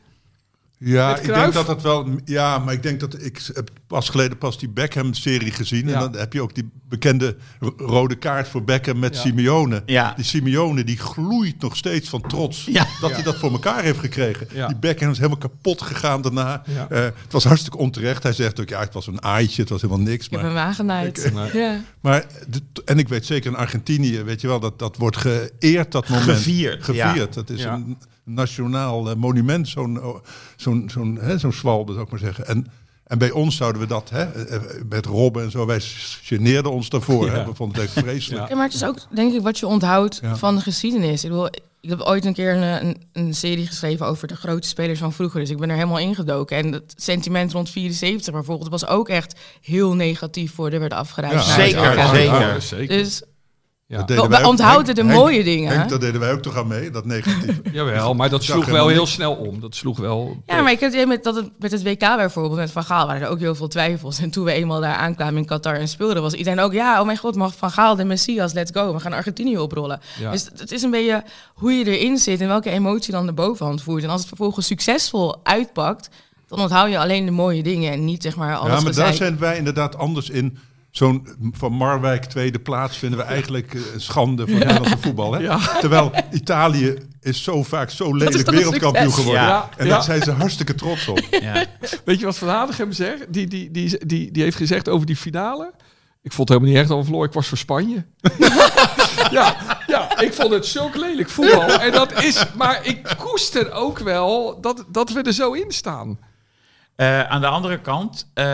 Ja, ik denk dat dat wel. Ja, maar ik denk dat ik heb pas geleden pas die Beckham-serie gezien. Ja. En dan heb je ook die bekende ro- rode kaart voor Beckham met Ja. Simeone. Ja. Die Simeone die gloeit nog steeds van trots Ja. dat hij dat voor elkaar heeft gekregen. Ja. Die Beckham is helemaal kapot gegaan daarna. Ja. Eh, het was hartstikke onterecht. Hij zegt ook, ja, het was een aaitje, het was helemaal niks. Ik heb Maar, hem aangenaaid. Nee. Ja. maar de- en ik weet zeker in Argentinië, weet je wel, dat, dat wordt geëerd, dat moment. Gevierd, Gevierd. Dat is Ja. een nationaal eh, monument, zo'n oh, zo'n zo'n hè, zo'n zwalbe, zou ik maar zeggen. En, en bij ons zouden we dat, hè, eh, met Robben en zo, wij geneerden ons daarvoor. Ja. Hè, we vonden het echt vreselijk. Ja. Ja, maar het is ook, denk ik, wat je onthoudt Ja. van de geschiedenis. Ik bedoel, ik heb ooit een keer een, een, een serie geschreven over de grote spelers van vroeger. Dus ik ben er helemaal ingedoken. En het sentiment rond 74 bijvoorbeeld was ook echt heel negatief voor er werd afgereisd. Zeker, zeker. Ja, zeker. Dus Ja. We, ook. onthouden de Henk- mooie Henk- dingen. Henk, dat deden wij ook toch aan mee, dat negatieve. Jawel, maar dat sloeg wel heel snel om. Dat sloeg wel... Ja, maar ik heb het met, dat het, met het WK bijvoorbeeld, met Van Gaal, waren er ook heel veel twijfels. En toen we eenmaal daar aankwamen in Qatar en speelden, was iedereen ook, ja, oh mijn god, mag Van Gaal de Messias, let's go. We gaan Argentinië oprollen. Ja. Dus het is een beetje hoe je erin zit en welke emotie dan de bovenhand voert. En als het vervolgens succesvol uitpakt, dan onthoud je alleen de mooie dingen en niet zeg maar alles ja, maar daar zijn wij inderdaad anders in. Zo'n van Marwijk tweede plaats vinden we eigenlijk eh, schande voor het Nederlandse voetbal. Hè? Ja. Terwijl Italië is zo vaak zo lelijk wereldkampioen geworden. Ja. En Ja. daar zijn ze hartstikke trots op. Ja. Weet je wat Van Hanegem zegt? Die, die, die, die, die heeft gezegd over die finale. Ik vond het helemaal niet echt al verloren. Ik was voor Spanje. ja, ja, ik vond het zulk lelijk voetbal. En dat is, maar ik koester ook wel dat, dat we er zo in staan. Eh, aan de andere kant, eh,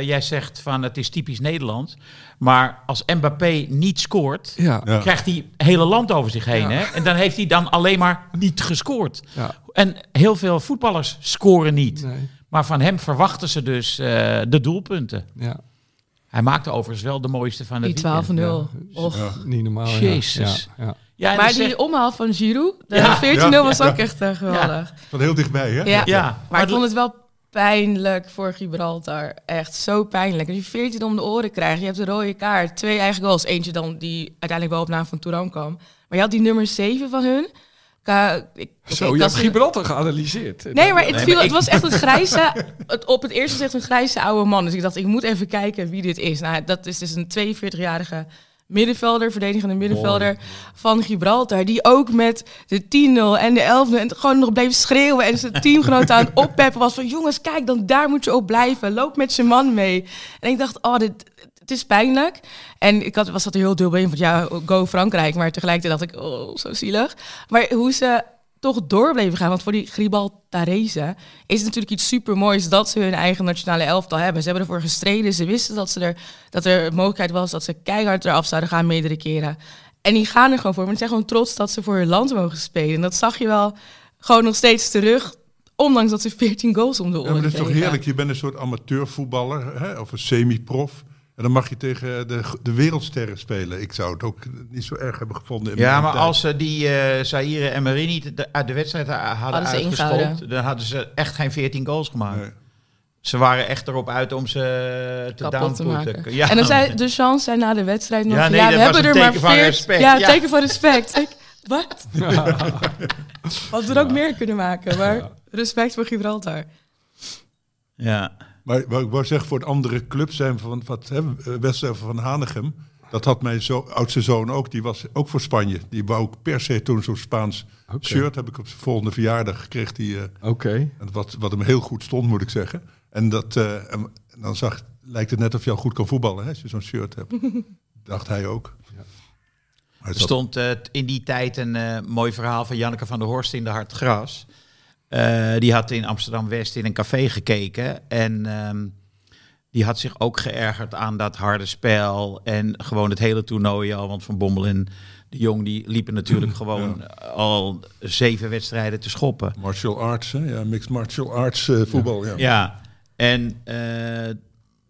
jij zegt van het is typisch Nederland. Maar als Mbappé niet scoort, Ja, Ja. krijgt hij het hele land over zich heen. Ja. Hè? En dan heeft hij dan alleen maar niet gescoord. ja. En heel veel voetballers scoren niet. Nee, Maar van hem verwachten ze dus eh, de doelpunten. ja. Hij maakte overigens wel de mooiste van het Die weekend. 12-0. Och. Ja. Niet normaal. Jezus. Ja, ja. Ja, en Maar die zegt- omhaal van Giroud, de Ja. 14-0 Ja. was Ja. ook echt geweldig. Van heel dichtbij, hè? Ja. ja, Maar ik vond het wel pijnlijk voor Gibraltar. Echt zo pijnlijk. Als je 14 om de oren krijgt, je hebt een rode kaart, twee eigen goals. Eentje dan die uiteindelijk wel op naam van Touran kwam. Maar je had die nummer 7 van hun. Ka- ik, Zo, je hebt Gibraltar geanalyseerd. Nee, maar het, Nee, viel, maar het was echt een grijze... Het, op het eerste echt een grijze oude man. Dus ik dacht, ik moet even kijken wie dit is. Nou, dat is dus een 42-jarige middenvelder, verdedigende middenvelder van Gibraltar. Die ook met de 10-0 en de 11-0 en gewoon nog bleef schreeuwen. En zijn teamgenoten aan het oppeppen was van... Jongens, kijk, dan daar moet je op blijven. Loop met je man mee. En ik dacht, oh, dit, het is pijnlijk. En ik had, was dat er heel dubbel in van, ja, go Frankrijk. Maar tegelijkertijd dacht ik, oh, zo zielig. Maar hoe ze toch door bleven gaan. Want voor die Gibraltarese is het natuurlijk iets supermoois dat ze hun eigen nationale elftal hebben. Ze hebben ervoor gestreden. Ze wisten dat, ze er, dat er mogelijkheid was dat ze keihard eraf zouden gaan meerdere keren. En die gaan er gewoon voor. Maar ze zijn gewoon trots dat ze voor hun land mogen spelen. En dat zag je wel gewoon nog steeds terug. Ondanks dat ze 14 goals om de Ja, oren maar dat is toch heerlijk? Je bent een soort amateurvoetballer hè? of een semi-prof. En dan mag je tegen de, de wereldsterren spelen. Ik zou het ook niet zo erg hebben gevonden. In Ja, mijn maar tijd. als ze die eh Zaire en Marie niet de, uit de wedstrijd ha- hadden, ingehouden. dan hadden ze echt geen 14 goals gemaakt. Nee. Ze waren echt erop uit om ze te kapot te downputten. maken. Ja. En dan zei de chance zei na de wedstrijd nog... Ja, we hebben er maar teken van 14. respect. Ja, Ja. teken van respect. Ik, wat? Hadden we er ook meer kunnen maken. Maar respect voor Gibraltar. Ja. Maar wat ik wou zeggen, voor het andere club zijn van wat Wester van Hanegem. Dat had mijn zo, oudste zoon ook. Die was ook voor Spanje. Die wou ook per se toen zo'n Spaans shirt. Heb ik op zijn volgende verjaardag gekregen. Die, eh, Oké. en wat, wat hem heel goed stond, moet ik zeggen. En dat, eh, en dan zag, lijkt het net of je al goed kan voetballen hè, als je zo'n shirt hebt. Dacht hij ook. Maar Er stond eh, in die tijd een eh, mooi verhaal van Janneke van der Horst in de Hart Gras. Eh, die had in Amsterdam-West in een café gekeken. En ehm, die had zich ook geërgerd aan dat harde spel. En gewoon het hele toernooi al. Want Van Bommel en de Jong die liepen natuurlijk gewoon al zeven wedstrijden te schoppen. Martial arts, hè? Ja, mixed martial arts eh, voetbal. Ja. Ja, en, eh,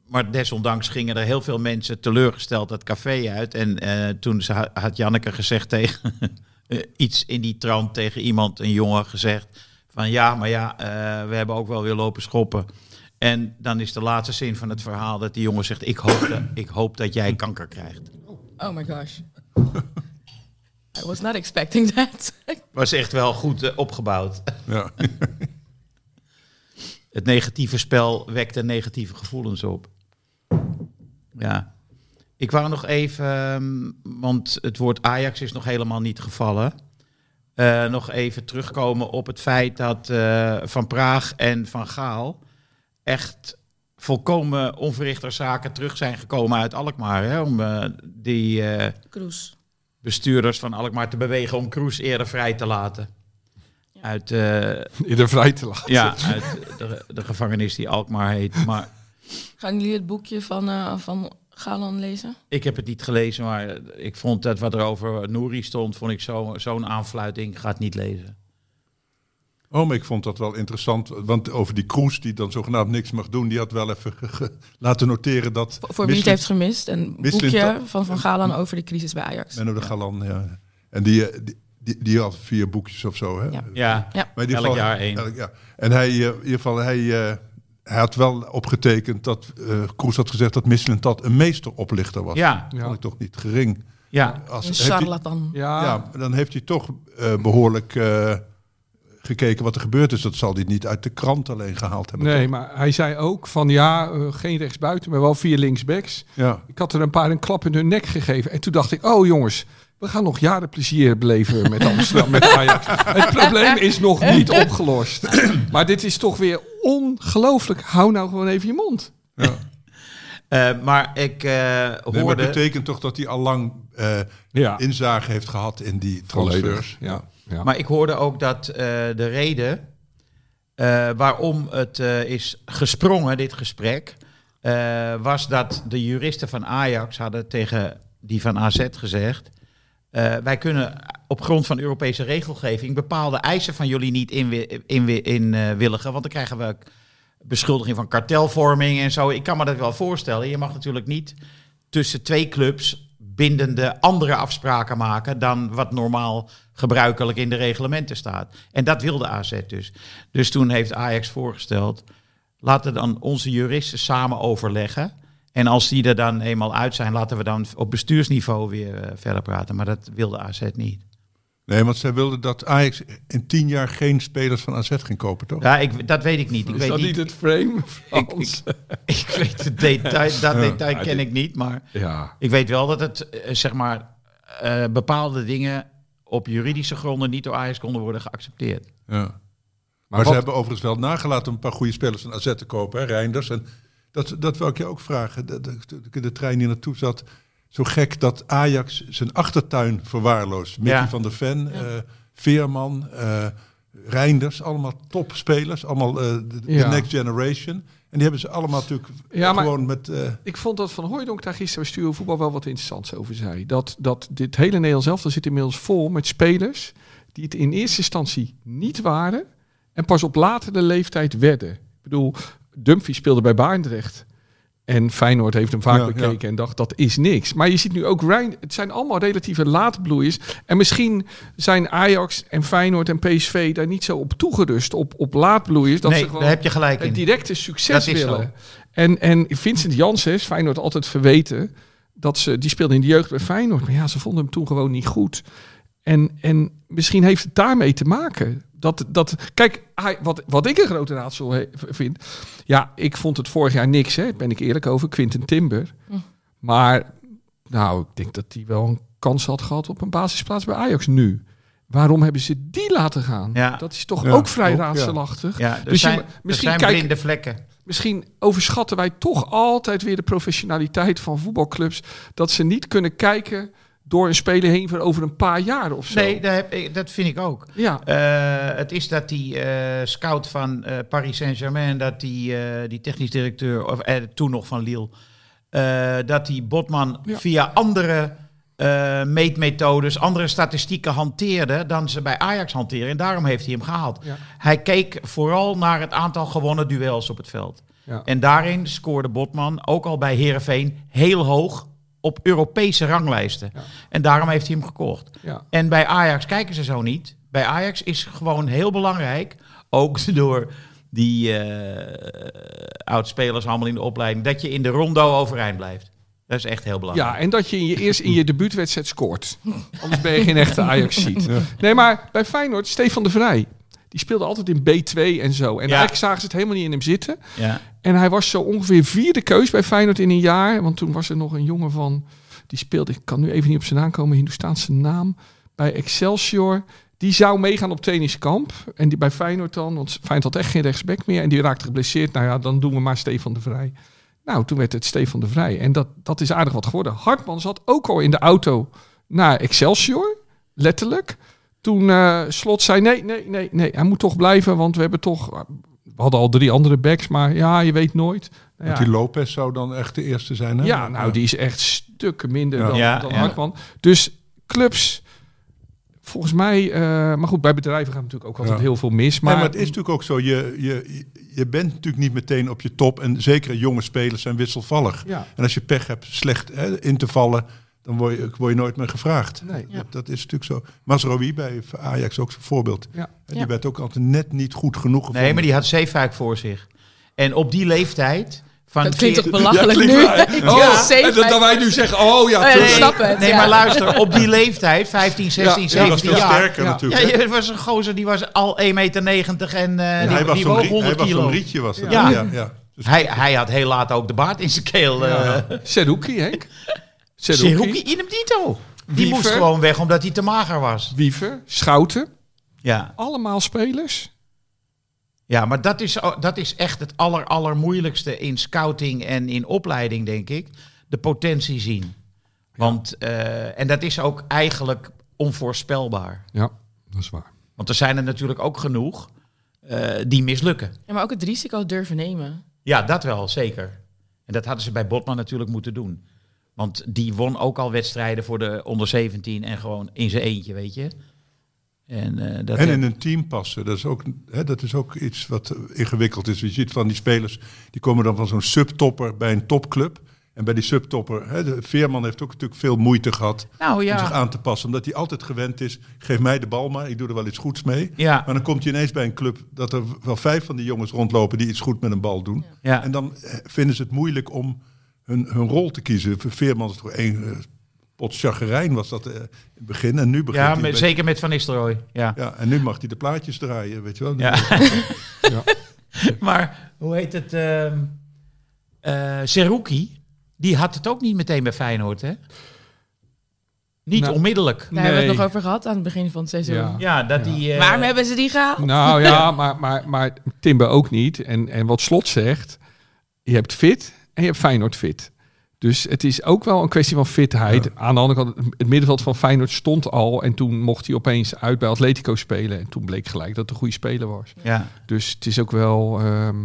maar desondanks gingen er heel veel mensen teleurgesteld dat café uit. En eh, toen had Janneke gezegd tegen eh, iets in die trant tegen iemand, een jongen, gezegd van ja, maar ja, eh, we hebben ook wel weer lopen schoppen. En dan is de laatste zin van het verhaal dat die jongen zegt, ik hoop dat, ik hoop dat jij kanker krijgt. Oh my gosh. I was not expecting that. Was echt wel goed eh, opgebouwd. Ja. het negatieve spel wekte negatieve gevoelens op. Ja. Ik wou nog even, ehm, want het woord Ajax is nog helemaal niet gevallen. Eh, nog even terugkomen op het feit dat eh, Van Praag en Van Gaal echt volkomen onverrichter zaken terug zijn gekomen uit Alkmaar. Hè, om eh, die eh, bestuurders van Alkmaar te bewegen om Kroes eerder vrij te laten. Uit, eh, de vrij te laten. ja, uit de, de gevangenis die Alkmaar heet. Maar Gaan jullie het boekje van, eh, van Galan lezen? ik heb het niet gelezen, maar ik vond dat wat er over Nouri stond, vond ik zo- zo'n aanfluiting. Ik ga het niet lezen. Oh, maar ik vond dat wel interessant. Want over die Kroes, die dan zogenaamd niks mag doen, die had wel even laten noteren dat. Voor wie het heeft gemist, een boekje van Van Galan over de crisis bij Ajax. Menno de Galan, ja. En die, eh, die, die, die had vier boekjes of zo, hè? Ja. Ja, Ja. Maar in ieder elk jaar één. elk jaar. En hij, eh, in ieder geval, hij, eh, hij had wel opgetekend dat uh, Kroes had gezegd dat Michelin dat een meesteroplichter was. Ja, Dat vond ik toch niet gering. ja. Als, Een hij- charlatan. Ja, ja, dan heeft hij toch eh, behoorlijk eh, gekeken wat er gebeurd is. Dat zal hij niet uit de krant alleen gehaald hebben. nee, toch? maar hij zei ook van ja, geen rechtsbuiten, maar wel vier linksbacks. Ja. Ik had er een paar een klap in hun nek gegeven. En toen dacht ik, oh jongens, we gaan nog jaren plezier beleven met Amsterdam, met Ajax. Het probleem is nog niet opgelost. Maar dit is toch weer ongelooflijk. Hou nou gewoon even je mond. Eh, maar ik eh, Nee, maar het hoorde... betekent toch dat hij al lang eh, Ja, inzage heeft gehad in die transfers. Ja, ja. Maar ik hoorde ook dat eh, de reden eh, waarom het eh, is gesprongen, dit gesprek, eh, was dat de juristen van Ajax hadden tegen die van AZ gezegd. Eh, wij kunnen op grond van Europese regelgeving bepaalde eisen van jullie niet inwilligen, in, in, eh, willigen, want dan krijgen we beschuldiging van kartelvorming en zo. Ik kan me dat wel voorstellen. Je mag natuurlijk niet tussen twee clubs bindende andere afspraken maken dan wat normaal gebruikelijk in de reglementen staat. En dat wilde AZ dus. Dus toen heeft Ajax voorgesteld, laten dan onze juristen samen overleggen. En als die er dan eenmaal uit zijn, laten we dan op bestuursniveau weer eh, verder praten. Maar dat wilde AZ niet. Nee, want zij wilden dat Ajax in tien jaar geen spelers van AZ ging kopen, toch? Ja, ik, dat weet ik niet. Ik is weet dat niet, het frame, ik, ik, ik weet het detail, dat detail ken ik niet, maar ja, ik weet wel dat het, eh, zeg maar, eh, bepaalde dingen op juridische gronden niet door Ajax konden worden geaccepteerd. Ja. Maar, wat- ze hebben overigens wel nagelaten om een paar goede spelers van AZ te kopen, hè, Reinders. En dat, dat wil ik je ook vragen. Toen ik in de trein hier naartoe zat, zo gek dat Ajax zijn achtertuin verwaarloost. Mickey Ja. van der Ven, eh, Veerman, eh Reinders, allemaal topspelers. Allemaal eh, de, Ja. next generation. En die hebben ze allemaal natuurlijk Ja, maar- gewoon met... Ik vond dat Van Hooijdonk daar gisteren bij Studio Voetbal wel wat interessants over zei. Dat, dat dit hele Nederlands elftal zit inmiddels vol met spelers die het in eerste instantie niet waren en pas op latere leeftijd werden. Ik bedoel, Dumfries speelde bij Baarndrecht. En Feyenoord heeft hem vaak Ja, bekeken en dacht dat is niks. Maar je ziet nu ook Rijn, het zijn allemaal relatieve laatbloeiers. En misschien zijn Ajax en Feyenoord en PSV daar niet zo op toegerust, op, op laatbloeiers. Dat nee, ze gewoon daar heb je gelijk het directe succes willen. En, en Vincent Janssen is Feyenoord altijd verweten. Dat ze, die speelde in de jeugd bij Feyenoord. Maar ja, ze vonden hem toen gewoon niet goed. En, en misschien heeft het daarmee te maken. Dat, dat, kijk, hij, wat, wat ik een grote raadsel he- vind. Ja, ik vond het vorig jaar niks, hè, ben ik eerlijk over. Quinten Timber. Hm. Maar nou, ik denk dat hij wel een kans had gehad op een basisplaats bij Ajax nu. Waarom hebben ze die laten gaan? Ja. Dat is toch Ja, ook vrij ook, raadselachtig. Ja, er Dus zijn, er misschien zijn kijk- blinde vlekken. Misschien overschatten wij toch altijd weer de professionaliteit van voetbalclubs. Dat ze niet kunnen kijken door een speler heen voor over een paar jaar of zo. Nee, dat, heb ik- dat vind ik ook. Ja, Eh, het is dat die eh, scout van eh, Paris Saint-Germain, dat die, die technisch directeur, of toen nog van Lille, dat die Botman Ja. via andere meetmethodes, andere statistieken hanteerde dan ze bij Ajax hanteren. En daarom heeft hij hem gehaald. Ja. Hij keek vooral naar het aantal gewonnen duels op het veld. ja. En daarin scoorde Botman, ook al bij Herenveen, heel hoog op Europese ranglijsten. Ja. En daarom heeft hij hem gekocht. ja. En bij Ajax kijken ze zo niet. Bij Ajax is gewoon heel belangrijk, ook door die eh oud-spelers allemaal in de opleiding, dat je in de rondo overeind blijft. Dat is echt heel belangrijk. ja, en dat je in je, eerst in je debuutwedstrijd scoort. Anders ben je geen echte ajax ziet. Nee, maar bij Feyenoord, Stefan de Vrij. Die speelde altijd in B2 en zo. En eigenlijk zagen ze het helemaal niet in hem zitten. Ja. En hij was zo ongeveer vierde keus bij Feyenoord in een jaar. Want toen was er nog een jongen van... Die speelde, ik kan nu even niet op zijn naam komen, Hindoestaanse naam. Bij Excelsior. Die zou meegaan op trainingskamp. En die bij Feyenoord dan, want Feyenoord had echt geen rechtsback meer. En die raakte geblesseerd. Nou ja, dan doen we maar Stefan de Vrij. Nou, toen werd het Stefan de Vrij. En dat, dat is aardig wat geworden. Hartman zat ook al in de auto naar Excelsior. Letterlijk. Toen eh, Slot zei, nee, nee, nee, nee. Hij moet toch blijven, want we hebben toch... We hadden al drie andere backs, maar ja, je weet nooit. Nou Want ja. die Lopez zou dan echt de eerste zijn. Hè? Ja, nou, die is echt stukken minder Ja. dan, Ja, dan ja. Hartman. Dus clubs, volgens mij... eh, maar goed, bij bedrijven gaat natuurlijk ook altijd Ja. heel veel mis. Maar, Maar, maar het is natuurlijk ook zo, je, je, je bent natuurlijk niet meteen op je top. En zeker jonge spelers zijn wisselvallig. Ja. En als je pech hebt slecht hè, in te vallen, dan word je, word je nooit meer gevraagd. Nee. Dat, dat is natuurlijk zo. Masrowi bij Ajax ook zo'n voorbeeld. Ja. Die Ja. werd ook altijd net niet goed genoeg gevonden. Nee, maar die had Zeefuik voor zich. En op die leeftijd... Van Dat klinkt toch belachelijk nu? Oh, en dat, dat wij nu zeggen, oh ja, het. Nee, ja. maar luister, op die leeftijd, 15, 16, Ja, Ja, die was 17 veel jaar... sterker Ja. natuurlijk. Ja, was een gozer, die was al 1,90 meter en eh die, hij was die zo'n woog rie- hij 100 was kilo. rietje. Was dat. Ja. Ja. Ja, Dus- Hij, hij had heel laat ook de baard in zijn keel. eh Seruki, Henk. Seruki Seruki. in hem dito. Die Wiever. moest gewoon weg omdat hij te mager was. Wiever, Schouten. Ja, Allemaal spelers. ja maar dat is, dat is echt het aller, allermoeilijkste in scouting en in opleiding, denk ik. De potentie zien. Want, eh, en dat is ook eigenlijk onvoorspelbaar. Ja, dat is waar. Want er zijn er natuurlijk ook genoeg eh, die mislukken. Ja, maar ook het risico durven nemen. Ja, dat wel, zeker. En dat hadden ze bij Botman natuurlijk moeten doen. Want die won ook al wedstrijden voor de onder 17 en gewoon in zijn eentje, weet je. En, eh, dat En in een team passen, dat is ook, hè, dat is ook iets wat ingewikkeld is. Je ziet van die spelers, die komen dan van zo'n subtopper bij een topclub. En bij die subtopper, hè, de Veerman heeft ook natuurlijk veel moeite gehad nou om zich aan te passen. Omdat hij altijd gewend is, geef mij de bal maar, ik doe er wel iets goeds mee. ja, Maar dan komt hij ineens bij een club dat er wel vijf van die jongens rondlopen die iets goed met een bal doen. ja. En dan eh, vinden ze het moeilijk om hun, hun rol te kiezen. Voor Veerman is toch één eh, pot chagrijn was dat eh, in het begin. En nu begint ja met- zeker met Van Nistelrooy. Ja. ja, en nu mag hij de plaatjes draaien, weet je wel. Ja. Ja. maar hoe heet het? ehm eh, Seruki, die had het ook niet meteen bij Feyenoord, hè? Niet Nou, onmiddellijk. Daar hebben we het Nee. nog over gehad aan het begin van het seizoen. Ja. Ja, dat Ja. die... eh, Waarom hebben ze die gehaald? Nou ja, maar, maar, maar Timber ook niet. En, en wat Slot zegt, je hebt fit en je hebt Feyenoord fit. Dus het is ook wel een kwestie van fitheid. Aan de andere kant, het middenveld van Feyenoord stond al. En toen mocht hij opeens uit bij Atletico spelen. En toen bleek gelijk dat het een goede speler was. Ja. Dus het is ook wel... ehm,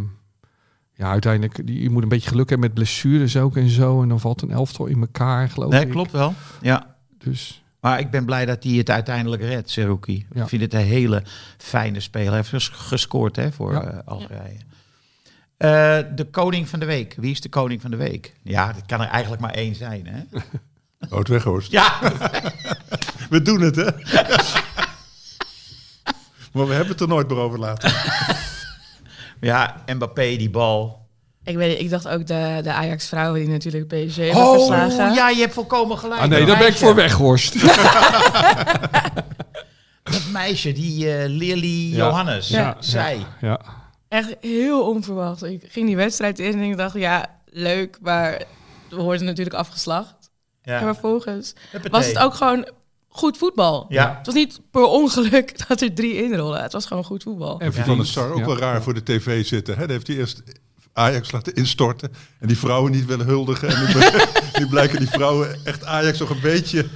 ja, uiteindelijk, je moet een beetje geluk hebben met blessures ook en zo. En dan valt een elftal in elkaar, geloof Nee, ik. klopt wel. Ja. Dus Maar ik ben blij dat hij het uiteindelijk redt, Seruki. Ja. Ik vind het een hele fijne speler. Hij heeft ges- gescoord hè, voor Ja. eh, Algerije. Eh, de koning van de week. Wie is de koning van de week? Ja, dat kan er eigenlijk maar één zijn. Hè? Houd weg, Horst. Ja, We doen het, hè? maar we hebben het er nooit meer over laten. ja, Mbappé, die bal. Ik, weet, ik dacht ook de, de Ajax-vrouwen die natuurlijk PSG hebben Oh, verslagen. ja, je hebt volkomen gelijk. ah, nee, Dat daar ben ik voor weg, Horst. Dat meisje, die eh Lily Ja. Johannes. Ja. Zij. ja. Echt heel onverwacht. Ik ging die wedstrijd in en ik dacht, ja, leuk, maar we worden natuurlijk afgeslacht. Ja. En vervolgens Huppatee. was het ook gewoon goed voetbal. Ja. Het was niet per ongeluk dat er drie inrollen. Het was gewoon goed voetbal. En Van der Sar ook Ja. wel raar voor de tv zitten. Hè? Dan heeft hij eerst Ajax laten instorten. En die vrouwen niet willen huldigen. En nu blijken die vrouwen echt Ajax nog een beetje,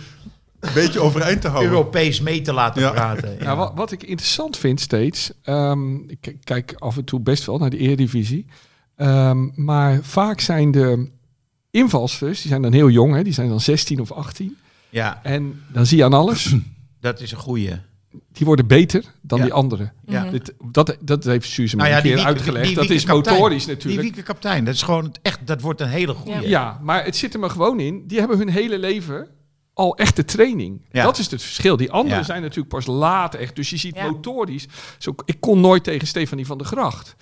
een beetje overeind te houden. Europees mee te laten Ja. praten. Ja. Nou, wat, wat ik interessant vind steeds, ehm, ik kijk af en toe best wel naar de Eredivisie, Ehm, maar vaak zijn de invalsters, die zijn dan heel jong, hè, die zijn dan 16 of 18. ja, En dan zie je aan alles, dat is een goeie. die worden beter dan Ja. die anderen. Ja. Dit, dat, dat heeft Suze me Nou ja, een die keer wieke- uitgelegd. die dat is motorisch Die natuurlijk. wieke kapitein, dat is gewoon echt, dat wordt een hele goeie. Ja, maar het zit er maar gewoon in. Die hebben hun hele leven al echte training. Ja. Dat is het verschil. Die anderen Ja. zijn natuurlijk pas laat echt. Dus je ziet Ja. motorisch. Zo, ik kon nooit tegen Stefanie van der Gracht.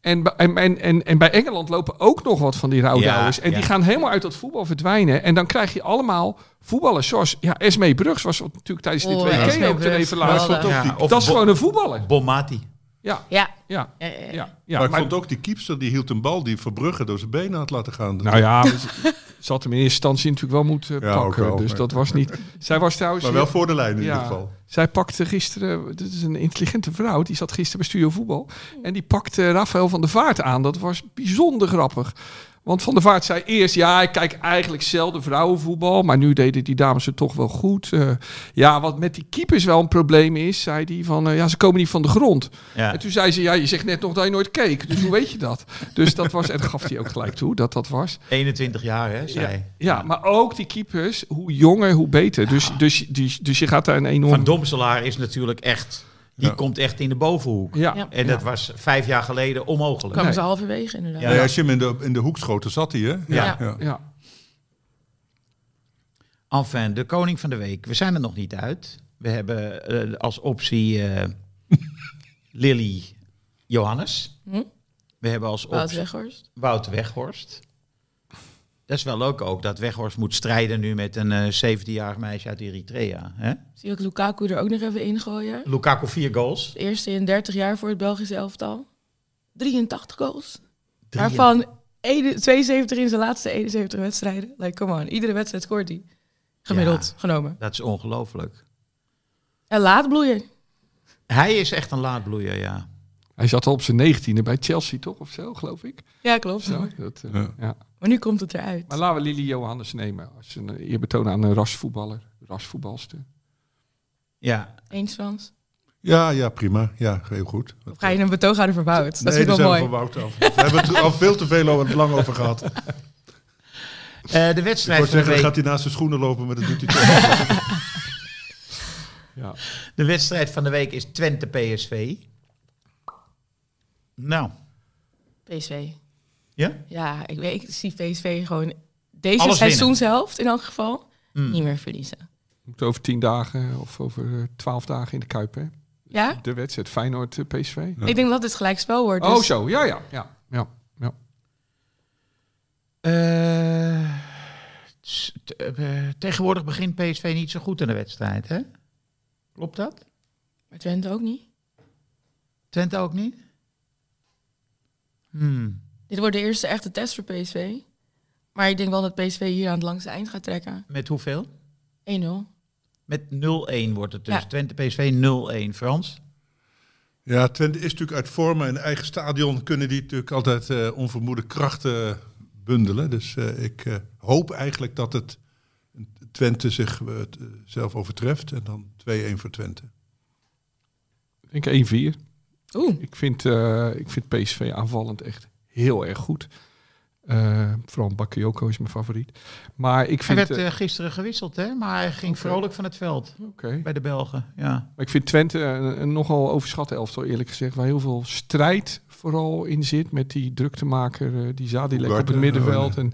En, bij- en, en, en, en bij Engeland lopen ook nog wat van die rouwdouwers. Ja, en die gaan helemaal uit dat voetbal verdwijnen. En dan krijg je allemaal voetballers zoals... Ja, Esmee Brugs was natuurlijk tijdens dit Oh, WK ook of Dat is gewoon een voetballer. Bonmati. Ja, Ja. ja, Ja, ja, ja. maar ik maar- vond ook die keepster, die hield een bal die Verbrugge door zijn benen had laten gaan. Nou ja, ze- ze had hem in eerste instantie natuurlijk wel moeten Ja, pakken. wel, dus maar- dat was niet... Zij was trouwens... maar wel voor de lijn in Ja. ieder geval. Zij pakte gisteren, dit is een intelligente vrouw, die zat gisteren bij Studio Voetbal. En die pakte Rafael van der Vaart aan. Dat was bijzonder grappig. Want Van der Vaart zei eerst, ja, ik kijk eigenlijk zelden vrouwenvoetbal. Maar nu deden die dames het toch wel goed. Eh, ja, wat met die keepers wel een probleem is, zei hij van, eh, ja, ze komen niet van de grond. Ja. En toen zei ze, ja, je zegt net nog dat je nooit keek. Dus hoe weet je dat? Dus dat was, en dat gaf hij ook gelijk toe, dat dat was. 21 jaar, hè, zij. Ja, maar ook die keepers, hoe jonger, hoe beter. Dus, dus, dus, dus je gaat daar een enorm... Van Domselaar is natuurlijk echt... Die Ja. komt echt in de bovenhoek. Ja. En dat was vijf jaar geleden onmogelijk. Kwamen Nee. ze halverwege inderdaad. Ja. Als je hem in de, in de hoek schoot, dan zat hij, hè? Ja. ja. ja. Enfin, de koning van de week. We zijn er nog niet uit. We hebben eh, als optie eh, Lily Johannes. Hm? We hebben als Wout optie Weghorst. Wout Weghorst. Dat is wel leuk ook, dat Weghorst moet strijden nu met een eh 17-jarig meisje uit Eritrea. Hè? Zie je ook Lukaku er ook nog even ingooien? Lukaku vier goals. De eerste in 30 jaar voor het Belgische elftal. 83 goals. Drie- Waarvan ene- 72 in zijn laatste 71 wedstrijden. Like, come on. Iedere wedstrijd scoort hij. Gemiddeld genomen. Dat is ongelooflijk. En laat bloeien. Hij is echt een laadbloeier, ja. Hij zat al op zijn negentiende bij Chelsea, toch? Of zo, geloof ik. Ja, klopt. Zo, dat, eh, Ja. ja. Maar nu komt het eruit. Maar laten we Lily Johannes nemen. Als een eerbetoon aan een rasvoetballer. Rasvoetbalster. Ja, Eens Frans. Ja, ja, prima. Ja, heel goed. Of ga je een betoog houden voor Wout? Dat nee, vind ik daar wel zijn we mooi. van Wout af. We hebben het al veel te veel over, lang over gehad. Ik Eh, de wedstrijd wou van de zeggen, dan week. gaat hij naast zijn schoenen lopen, maar dat doet hij toch. Ja. De wedstrijd van de week is Twente PSV. Nou, PSV. Ja? Ja, ik, weet, ik zie PSV gewoon deze Alles seizoenshelft in elk geval Mm. niet meer verliezen. Moet over tien dagen of over eh, twaalf dagen in de Kuip, hè? Ja? De wedstrijd Feyenoord-PSV. Ik denk dat het gelijk spel wordt. Oh, dus- zo. Ja, ja, ja. ja, ja. Eh, eh, tegenwoordig begint PSV niet zo goed in de wedstrijd, hè? Klopt dat? Maar Twente ook niet. Twente ook niet? Hmm. Dit wordt de eerste echte test voor PSV. Maar ik denk wel dat PSV hier aan het langste eind gaat trekken. 1-0. Met hoeveel? Met 0-1 wordt het dus. Ja. Twente PSV 0-1. Frans? Ja, Twente is natuurlijk uit vorm. In eigen stadion kunnen die natuurlijk altijd eh, onvermoede krachten bundelen. Dus eh, ik eh, hoop eigenlijk dat het Twente zich t- zelf overtreft. En dan 2-1 voor Twente. Ik denk 1-4. Oeh, Ik vind, eh, ik vind PSV aanvallend echt heel erg goed. Eh, vooral Bakayoko is mijn favoriet. Maar ik Hij vind, werd eh, eh, gisteren gewisseld, hè? Maar hij ging vrolijk van het veld oké. bij de Belgen. Ja. Maar ik vind Twente een, een nogal overschatte elftal, eerlijk gezegd. Waar heel veel strijd vooral in zit. Met die druktemaker, eh die Zadilek op het middenveld. oh. En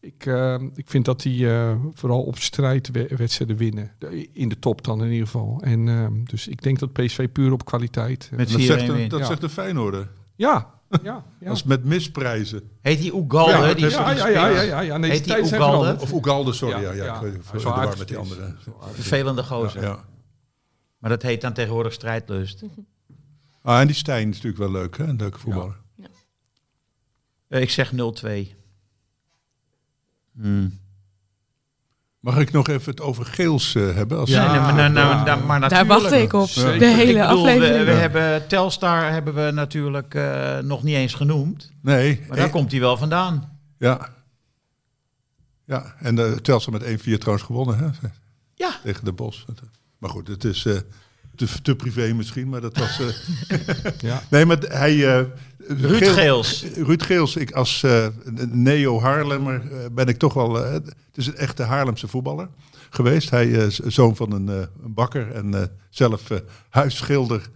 ik, ik vind dat die eh, vooral op strijd we- wedstrijden winnen. In de top dan in ieder geval. En eh, dus ik denk dat PSV puur op kwaliteit... Met Dat 4-1 zegt, de, dat Ja. zegt de Feyenoorder. ja, ja, ja. Als met misprijzen. Heet die Oegal, Ja, Die, ja, ja, ja, ja, ja. Nee, Heet de die Ugalde? Of Oegalde, sorry. Ja, Ja, ja, ik weet- met die andere. Vervelende Ja, gozer. ja. Maar dat heet dan tegenwoordig strijdlust. Ah, en die Stijn is natuurlijk wel leuk, hè? Een leuke voetballer. Eh, ik zeg 0-2. Hmm. Mag ik nog even het over Geels eh, hebben? Als Ja, Ja, nee, maar, nou, nou, ja. nou, maar daar wacht ik op. Zeker. De hele bedoel, we, aflevering. we hebben Telstar hebben we natuurlijk eh, nog niet eens genoemd. Nee, Maar daar komt hij wel vandaan. ja. Ja, en de Telstar met 1-4 trouwens gewonnen, hè? Ja. Tegen de Bos. Maar goed, het is eh, te, te privé misschien, maar dat was... eh, Ja. Nee, maar hij... eh, Ruud Geel- Geels. Ruud Geels, ik als eh, neo-Haarlemmer eh, ben ik toch wel... eh, het is een echte Haarlemse voetballer geweest. Hij is zoon van een, eh, een bakker en eh, zelf eh, huisschilder.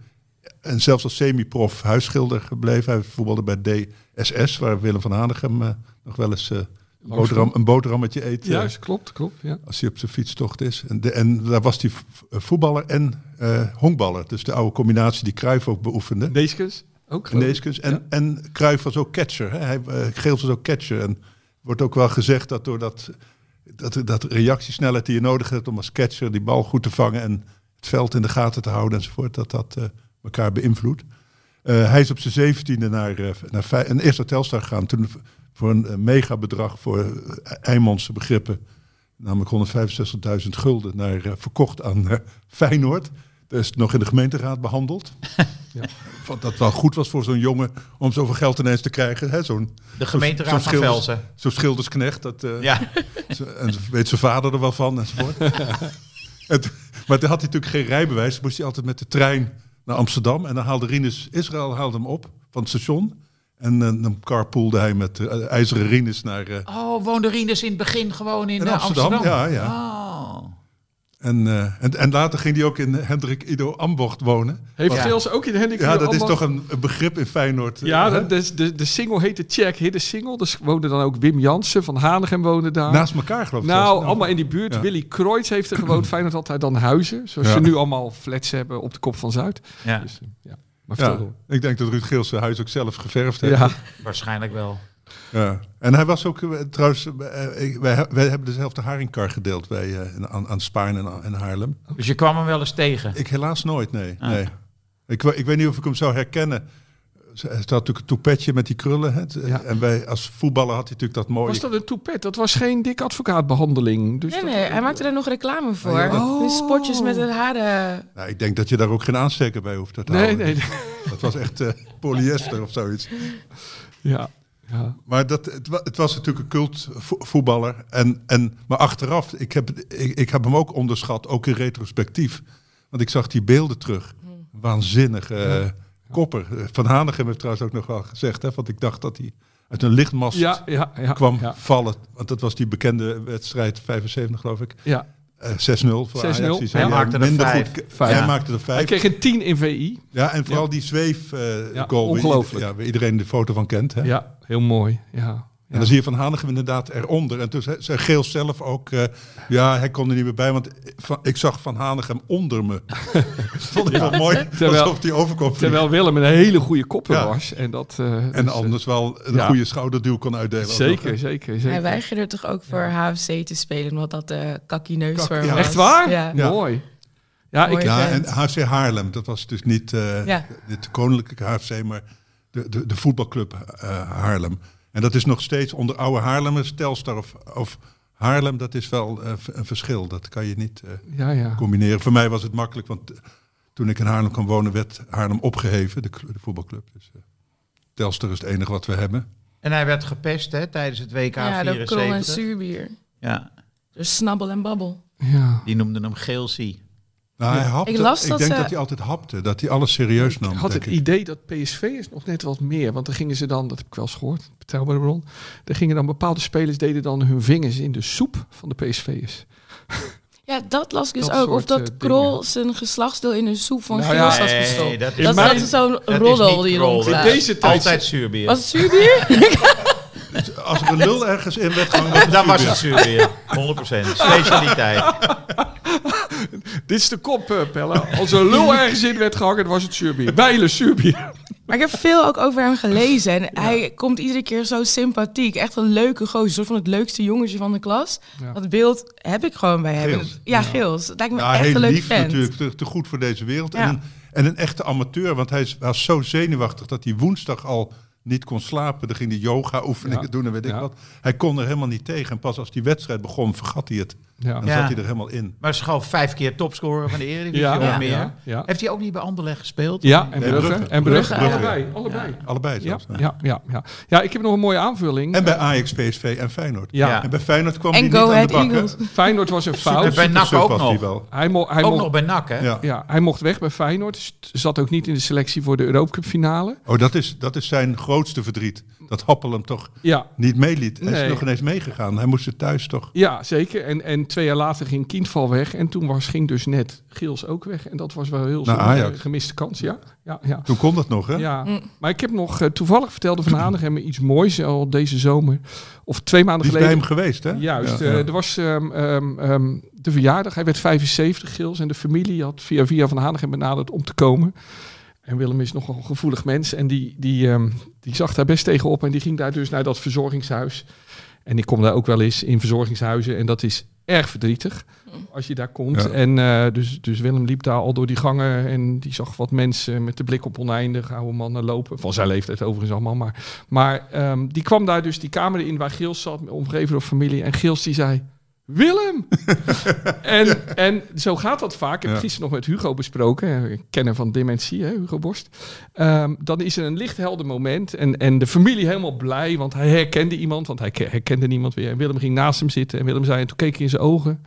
En zelfs als semi-prof huisschilder gebleven. Hij voetbalde bij DSS, waar Willem van Hanegem eh, nog wel eens eh, een, boterham, een boterhammetje eet. eh, Juist, klopt, klopt. Ja. als hij op zijn fietstocht is. En, de, en daar was hij v- voetballer en eh honkballer. Dus de oude combinatie die Cruijff ook beoefende. Neeskens? Ook geneeskunst. En, en Cruijff was ook catcher. Hè? Hij, eh, Geels was ook catcher. En wordt ook wel gezegd dat door dat, dat, dat reactiesnelheid die je nodig hebt om als catcher die bal goed te vangen en het veld in de gaten te houden enzovoort, dat dat eh, elkaar beïnvloedt. Eh, hij is op zijn zeventiende naar, eh, naar Fey- een eerste Telstar gegaan. Toen voor een eh, mega bedrag voor uh, Eimondse begrippen. Namelijk 165.000 gulden naar, eh, verkocht aan eh, Feyenoord. Dat is nog in de gemeenteraad behandeld. Ja. Wat dat wel goed was voor zo'n jongen om zoveel geld ineens te krijgen. Hè? Zo'n De gemeenteraad van Velsen. zo'n schildersknecht. Dat, eh, Ja, zo- En weet zijn vader er wel van enzovoort. En t- maar toen had hij natuurlijk geen rijbewijs. Dan moest hij altijd met de trein naar Amsterdam. En dan haalde Rinus Israël haalde hem op van het station. En eh, dan carpoolde hij met eh, IJzeren Rinus naar... eh, Oh, woonde Rinus in het begin gewoon in, In Amsterdam, Amsterdam? ja, ja. Oh. en, eh, en, en later ging hij ook in Hendrik Ido Ambocht wonen. Heeft Ja. Geels ook in de Hendrik Ja, Ido dat is toch een, een begrip in Feyenoord. Ja, hè? de, de, de, single heette Check Hidden Single. Dus woonde dan ook Wim Jansen van Hanegem woonde daar. Naast elkaar geloof ik. nou, allemaal in die buurt. Ja. Willy Kreutz heeft er gewoond. Feyenoord had daar dan huizen. Zoals Ja. ze nu allemaal flats hebben op de kop van Zuid. Ja, Dus, ja. Maar Ja, door. ik denk dat Ruud Geels zijn huis ook zelf geverfd heeft. Ja. waarschijnlijk wel. Ja. En hij was ook, eh, trouwens, eh, wij, wij hebben dezelfde haringkar gedeeld bij, eh, aan, aan Spaan en, en Haarlem. Dus je kwam hem wel eens tegen. Ik helaas nooit, nee. Ah. nee. Ik, ik weet niet of ik hem zou herkennen. Hij had natuurlijk een toepetje met die krullen. Hè. Ja. En wij, als voetballer had hij natuurlijk dat mooie... Was dat een toepet? Dat was geen dik advocaatbehandeling. Dus Nee, dat- nee, hij maakte daar nog reclame voor. Oh, ja. Spotjes met het haren. Nou, ik denk dat je daar ook geen aansteker bij hoeft te Nee, houden. nee. nee. Dat was echt eh, polyester of zoiets. Ja. ja. Maar dat, het, wa- het was natuurlijk een cult vo- voetballer. En, en, maar achteraf, ik heb, ik, ik heb hem ook onderschat, ook in retrospectief. Want ik zag die beelden terug. Waanzinnige eh, kopper. Eh, Van Hanegem heeft trouwens ook nog wel gezegd. Hè, want ik dacht dat hij uit een lichtmast Ja, ja, ja. kwam vallen. Want dat was die bekende wedstrijd, 75 geloof ik. ja. Eh 6-0 voor 6-0. Ajax. Hij maakte er vijf. goed. Vijf. Hij maakte er Hij kreeg een 10 in VI. Ja, en vooral die zweef eh Ja, goal. waar ongelooflijk. waar iedereen de foto van kent. Hè? Ja, heel mooi. Ja. En dan zie je Van Hanegem inderdaad eronder. En toen zei, Geel zelf ook, eh, ja, hij kon er niet meer bij, want ik zag Van Hanegem onder me. Vond ik wel mooi, Terwijl- alsof hij vliegen. Terwijl Willem een hele goede kopper Ja. was. En, dat, eh, En dus, anders wel een ja. goede schouderduw kon eh, uitdelen. ook. Zeker, zeker, zeker. Hij weigerde toch ook voor HFC te spelen, omdat dat de kakkie Kak- voor ja. was. Echt waar? Ja. Ja. Mooi. Ja, ik. Ja, en. HFC Haarlem, dat was dus niet eh, Ja. de, de koninklijke HFC, maar de, de, de voetbalclub eh, Haarlem. En dat is nog steeds onder oude Haarlemmers, Telstar of, of Haarlem, dat is wel eh, een verschil. Dat kan je niet eh, ja, ja. combineren. Voor mij was het makkelijk, want eh, toen ik in Haarlem kwam wonen, werd Haarlem opgeheven, de, cl- de voetbalclub. Dus eh, Telstar is het enige wat we hebben. En hij werd gepest hè, tijdens het WK Ja, door kool en 74. zuurbier. Ja, Dus snabbel en babbel. ja. die noemden hem Geelsie. Nou, hij hapte, Ik las ik dat denk ze- dat hij altijd hapte, dat hij alles serieus nam. Ik had het ik. idee dat PSV is nog net wat meer. Want dan gingen ze dan, dat heb ik wel eens gehoord, betrouwbare bron. Er gingen dan bepaalde spelers deden dan hun vingers in de soep van de PSV'ers. Ja, dat las ik dus Dat ook. Of soort, eh, dat Krol zijn geslachtsdeel in de soep van Nou ja, had nee, gestopt. dat is- dat, dat is zo'n Dat is roddel die rondgaat. dat In deze tijd- Altijd zuurbier. Was het zuurbier? Als er een lul ergens in werd gehangen, Dan was het zuurbier. 100%. Specialiteit. Dit is de kop, eh, Pelle. Als er een lul ergens in werd gehangen, dan was het zuurbier. Wijlen zuurbier. Maar ik heb veel ook over hem gelezen. En hij komt iedere keer zo sympathiek. Echt een leuke gozer. Soort van het leukste jongetje van de klas. Ja. Dat beeld heb ik gewoon bij hem. Geels. Ja, Geels. Het lijkt me Ja, echt heel een leuke lief vent. natuurlijk, te, te goed voor deze wereld. Ja. En, een, en een echte amateur, want hij was zo zenuwachtig dat hij woensdag al niet kon slapen. Dan ging hij yoga-oefeningen Ja. doen en weet ik wat. Hij kon er helemaal niet tegen. En pas als die wedstrijd begon, vergat hij het. Ja. Dan Ja. zat hij er helemaal in. Maar is gewoon vijf keer topscorer van de Eredivisie Ja, of meer. ja, ja. Heeft hij ook niet bij Anderlecht gespeeld? Ja, en Nee, Brugge. Brugge. En Brugge. Brugge, Allebei. ja. Allebei. Allebei Ja, zelfs. ja, ja, ja. ja, ik heb nog een mooie aanvulling. En bij Ajax, PSV en Feyenoord. ja, Ja. En bij Feyenoord kwam En hij Go niet aan de bak. hè? Eagles. Feyenoord was een En fout. bij NAC ook nog. Hij, hij, Ook nog bij NAC, hè? Ja. ja, hij mocht weg bij Feyenoord. Dus zat ook niet in de selectie voor de Europacup finale. Oh, dat is, dat is zijn grootste verdriet. Dat Happel hem toch Ja, niet meeliet. Hij Nee. is nog ineens meegegaan. Hij moest er thuis toch. ja zeker. En, en twee jaar later ging Kindval weg. En toen was, ging dus net Gils ook weg. En dat was wel heel eh, gemiste kans. Ja, ja, ja. Toen kon dat nog, hè? Ja, Mm. maar ik heb nog eh, toevallig vertelde Van Hanegem me iets moois al deze zomer. Of twee maanden Die is bij geleden. hem geweest, hè? Juist, Ja, eh, ja. er was ehm, ehm, ehm, de verjaardag. Hij werd 75, Gils. En de familie had via via Van Hanegem benaderd om te komen. En Willem is nogal een gevoelig mens. En die, die, ehm, die zag daar best tegenop. En die ging daar dus naar dat verzorgingshuis. En ik kom daar ook wel eens in verzorgingshuizen. En dat is erg verdrietig als je daar komt. Ja. En eh, dus, dus Willem liep daar al door die gangen. En die zag wat mensen met de blik op oneindig. Oude mannen lopen. Van zijn leeftijd overigens allemaal. Maar, maar ehm, die kwam daar dus die kamer in waar Gils zat. Omgeven door familie. En Gils die zei... Willem! en, en zo gaat dat vaak. Ik heb Ja. gisteren nog met Hugo besproken, eh, kenner van dementie, hè, Hugo Borst. Ehm, dan is er een lichthelder moment en, en de familie helemaal blij, want hij herkende iemand, want hij ke- herkende niemand weer. En Willem ging naast hem zitten en Willem zei, en toen keek hij in zijn ogen.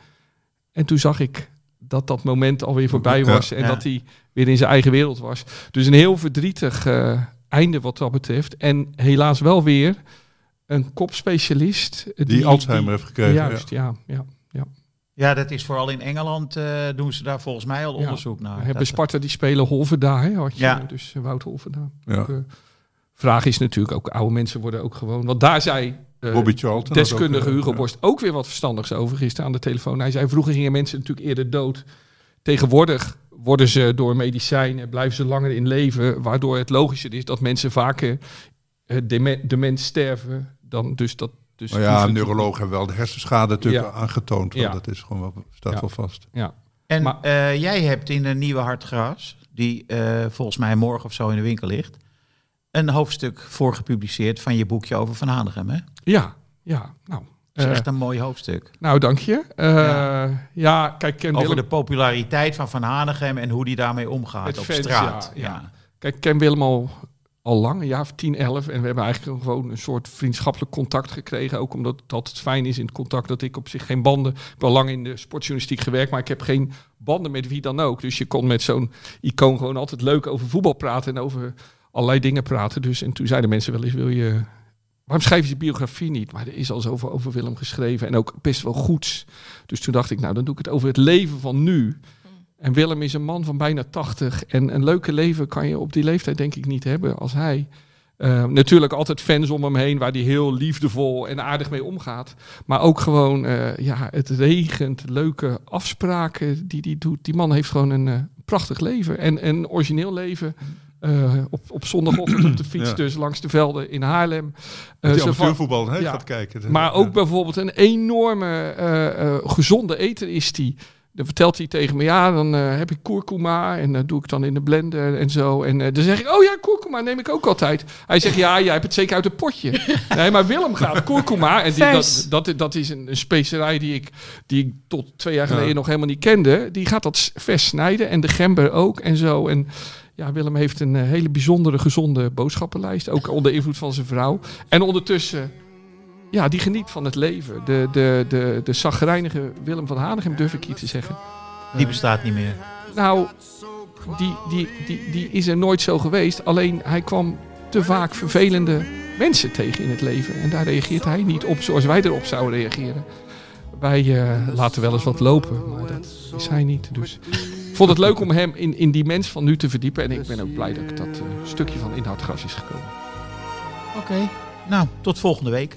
En toen zag ik dat dat moment alweer voorbij Ja. was en Ja. dat hij weer in zijn eigen wereld was. Dus een heel verdrietig eh, einde wat dat betreft. En helaas wel weer een kopspecialist. Die, Alzheimer heeft gekregen. Juist, ja. ja, ja. Ja, dat is vooral in Engeland eh, doen ze daar volgens mij al Ja. onderzoek naar. We hebben Dat- Sparta die spelen Holverda, hè, had je Ja. dus eh, Wout Holverda. Ja. Ook, eh, vraag is natuurlijk ook, oude mensen worden ook gewoon, want daar zei eh, Robbie Charlton. deskundige ook, eh, Hugo ja. Borst ook weer wat verstandigs over gisteren aan de telefoon. Hij zei, vroeger gingen mensen natuurlijk eerder dood. Tegenwoordig worden ze door medicijnen, blijven ze langer in leven, waardoor het logischer is dat mensen vaker eh, deme- dement sterven dan dus dat... Dus Maar ja, neurologen hebben wel de hersenschade natuurlijk Ja. aangetoond. want Ja. Dat is gewoon wel, staat Ja. wel vast. Ja. En Maar- eh, jij hebt in een nieuwe Hartgras, die eh, volgens mij morgen of zo in de winkel ligt, een hoofdstuk voor gepubliceerd van je boekje over Van Hanegem. Hè? Dat ja, ja, nou... is eh, echt een mooi hoofdstuk. nou, dank je. Eh, Ja. ja. kijk, Ken Over Willem- de populariteit van Van Hanegem en hoe die daarmee omgaat Met op fans, straat. ja, Ja, ja. Kijk, ik ken Willem al, al lang, een jaar of 10, 11. En we hebben eigenlijk gewoon een soort vriendschappelijk contact gekregen. Ook omdat het altijd fijn is in het contact dat ik op zich geen banden... Ik heb al lang in de sportjournalistiek gewerkt, maar ik heb geen banden met wie dan ook. Dus je kon met zo'n icoon gewoon altijd leuk over voetbal praten en over allerlei dingen praten. Dus, en toen zeiden mensen wel eens, wil je... Waarom schrijf je je biografie niet? Maar er is al zoveel over Willem geschreven en ook best wel goeds. Dus toen dacht ik, nou dan doe ik het over het leven van nu. En Willem is een man van bijna 80. En een leuke leven kan je op die leeftijd denk ik niet hebben als hij. Eh, natuurlijk altijd fans om hem heen waar hij heel liefdevol en aardig mee omgaat. Maar ook gewoon, eh, ja, het regent, leuke afspraken die hij doet. Die man heeft gewoon een eh, prachtig leven en een origineel leven. Op, op zondagochtend op de fiets Ja. dus langs de velden in Haarlem. Uh, die amateurvoetbal hè, Ja. gaat kijken. maar ook Ja. bijvoorbeeld een enorme gezonde eter is die. Dan vertelt hij tegen me, ja, dan eh, heb ik kurkuma en dat doe ik dan in de blender en zo. En eh, dan zeg ik, oh ja, kurkuma neem ik ook altijd. Hij zegt, ja, jij hebt het zeker uit een potje. nee, maar Willem gaat kurkuma. En die, dat, dat, dat is een, een specerij die ik, die ik tot twee jaar geleden Ja. nog helemaal niet kende. Die gaat dat vers snijden en de gember ook en zo. En ja, Willem heeft een eh, hele bijzondere, gezonde boodschappenlijst. Ook onder invloed van zijn vrouw. En ondertussen ja, die geniet van het leven. De, de, de, de zagrijnige Willem van Hanegem, durf ik iets te zeggen. Die bestaat niet meer. Nou, die, die, die, die is er nooit zo geweest. Alleen hij kwam te vaak vervelende mensen tegen in het leven. En daar reageert hij niet op zoals wij erop zouden reageren. Wij eh, laten wel eens wat lopen, maar dat is hij niet. Dus ik vond het leuk om hem in, in die mens van nu te verdiepen. En ik ben ook blij dat dat eh, stukje van Inhoud Gras is gekomen. Oké. Nou, tot volgende week.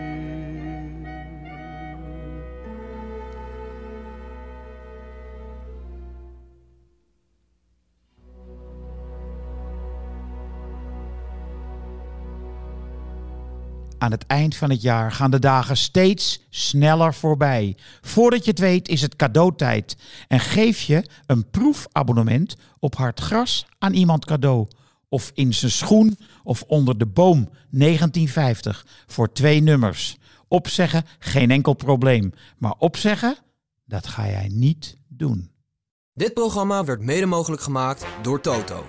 Aan het eind van het jaar gaan de dagen steeds sneller voorbij. Voordat je het weet is het cadeautijd. En geef je een proefabonnement op Hartgras aan iemand cadeau. Of in zijn schoen of onder de boom 1950 voor twee nummers. Opzeggen, geen enkel probleem. Maar opzeggen, dat ga jij niet doen. Dit programma werd mede mogelijk gemaakt door Toto.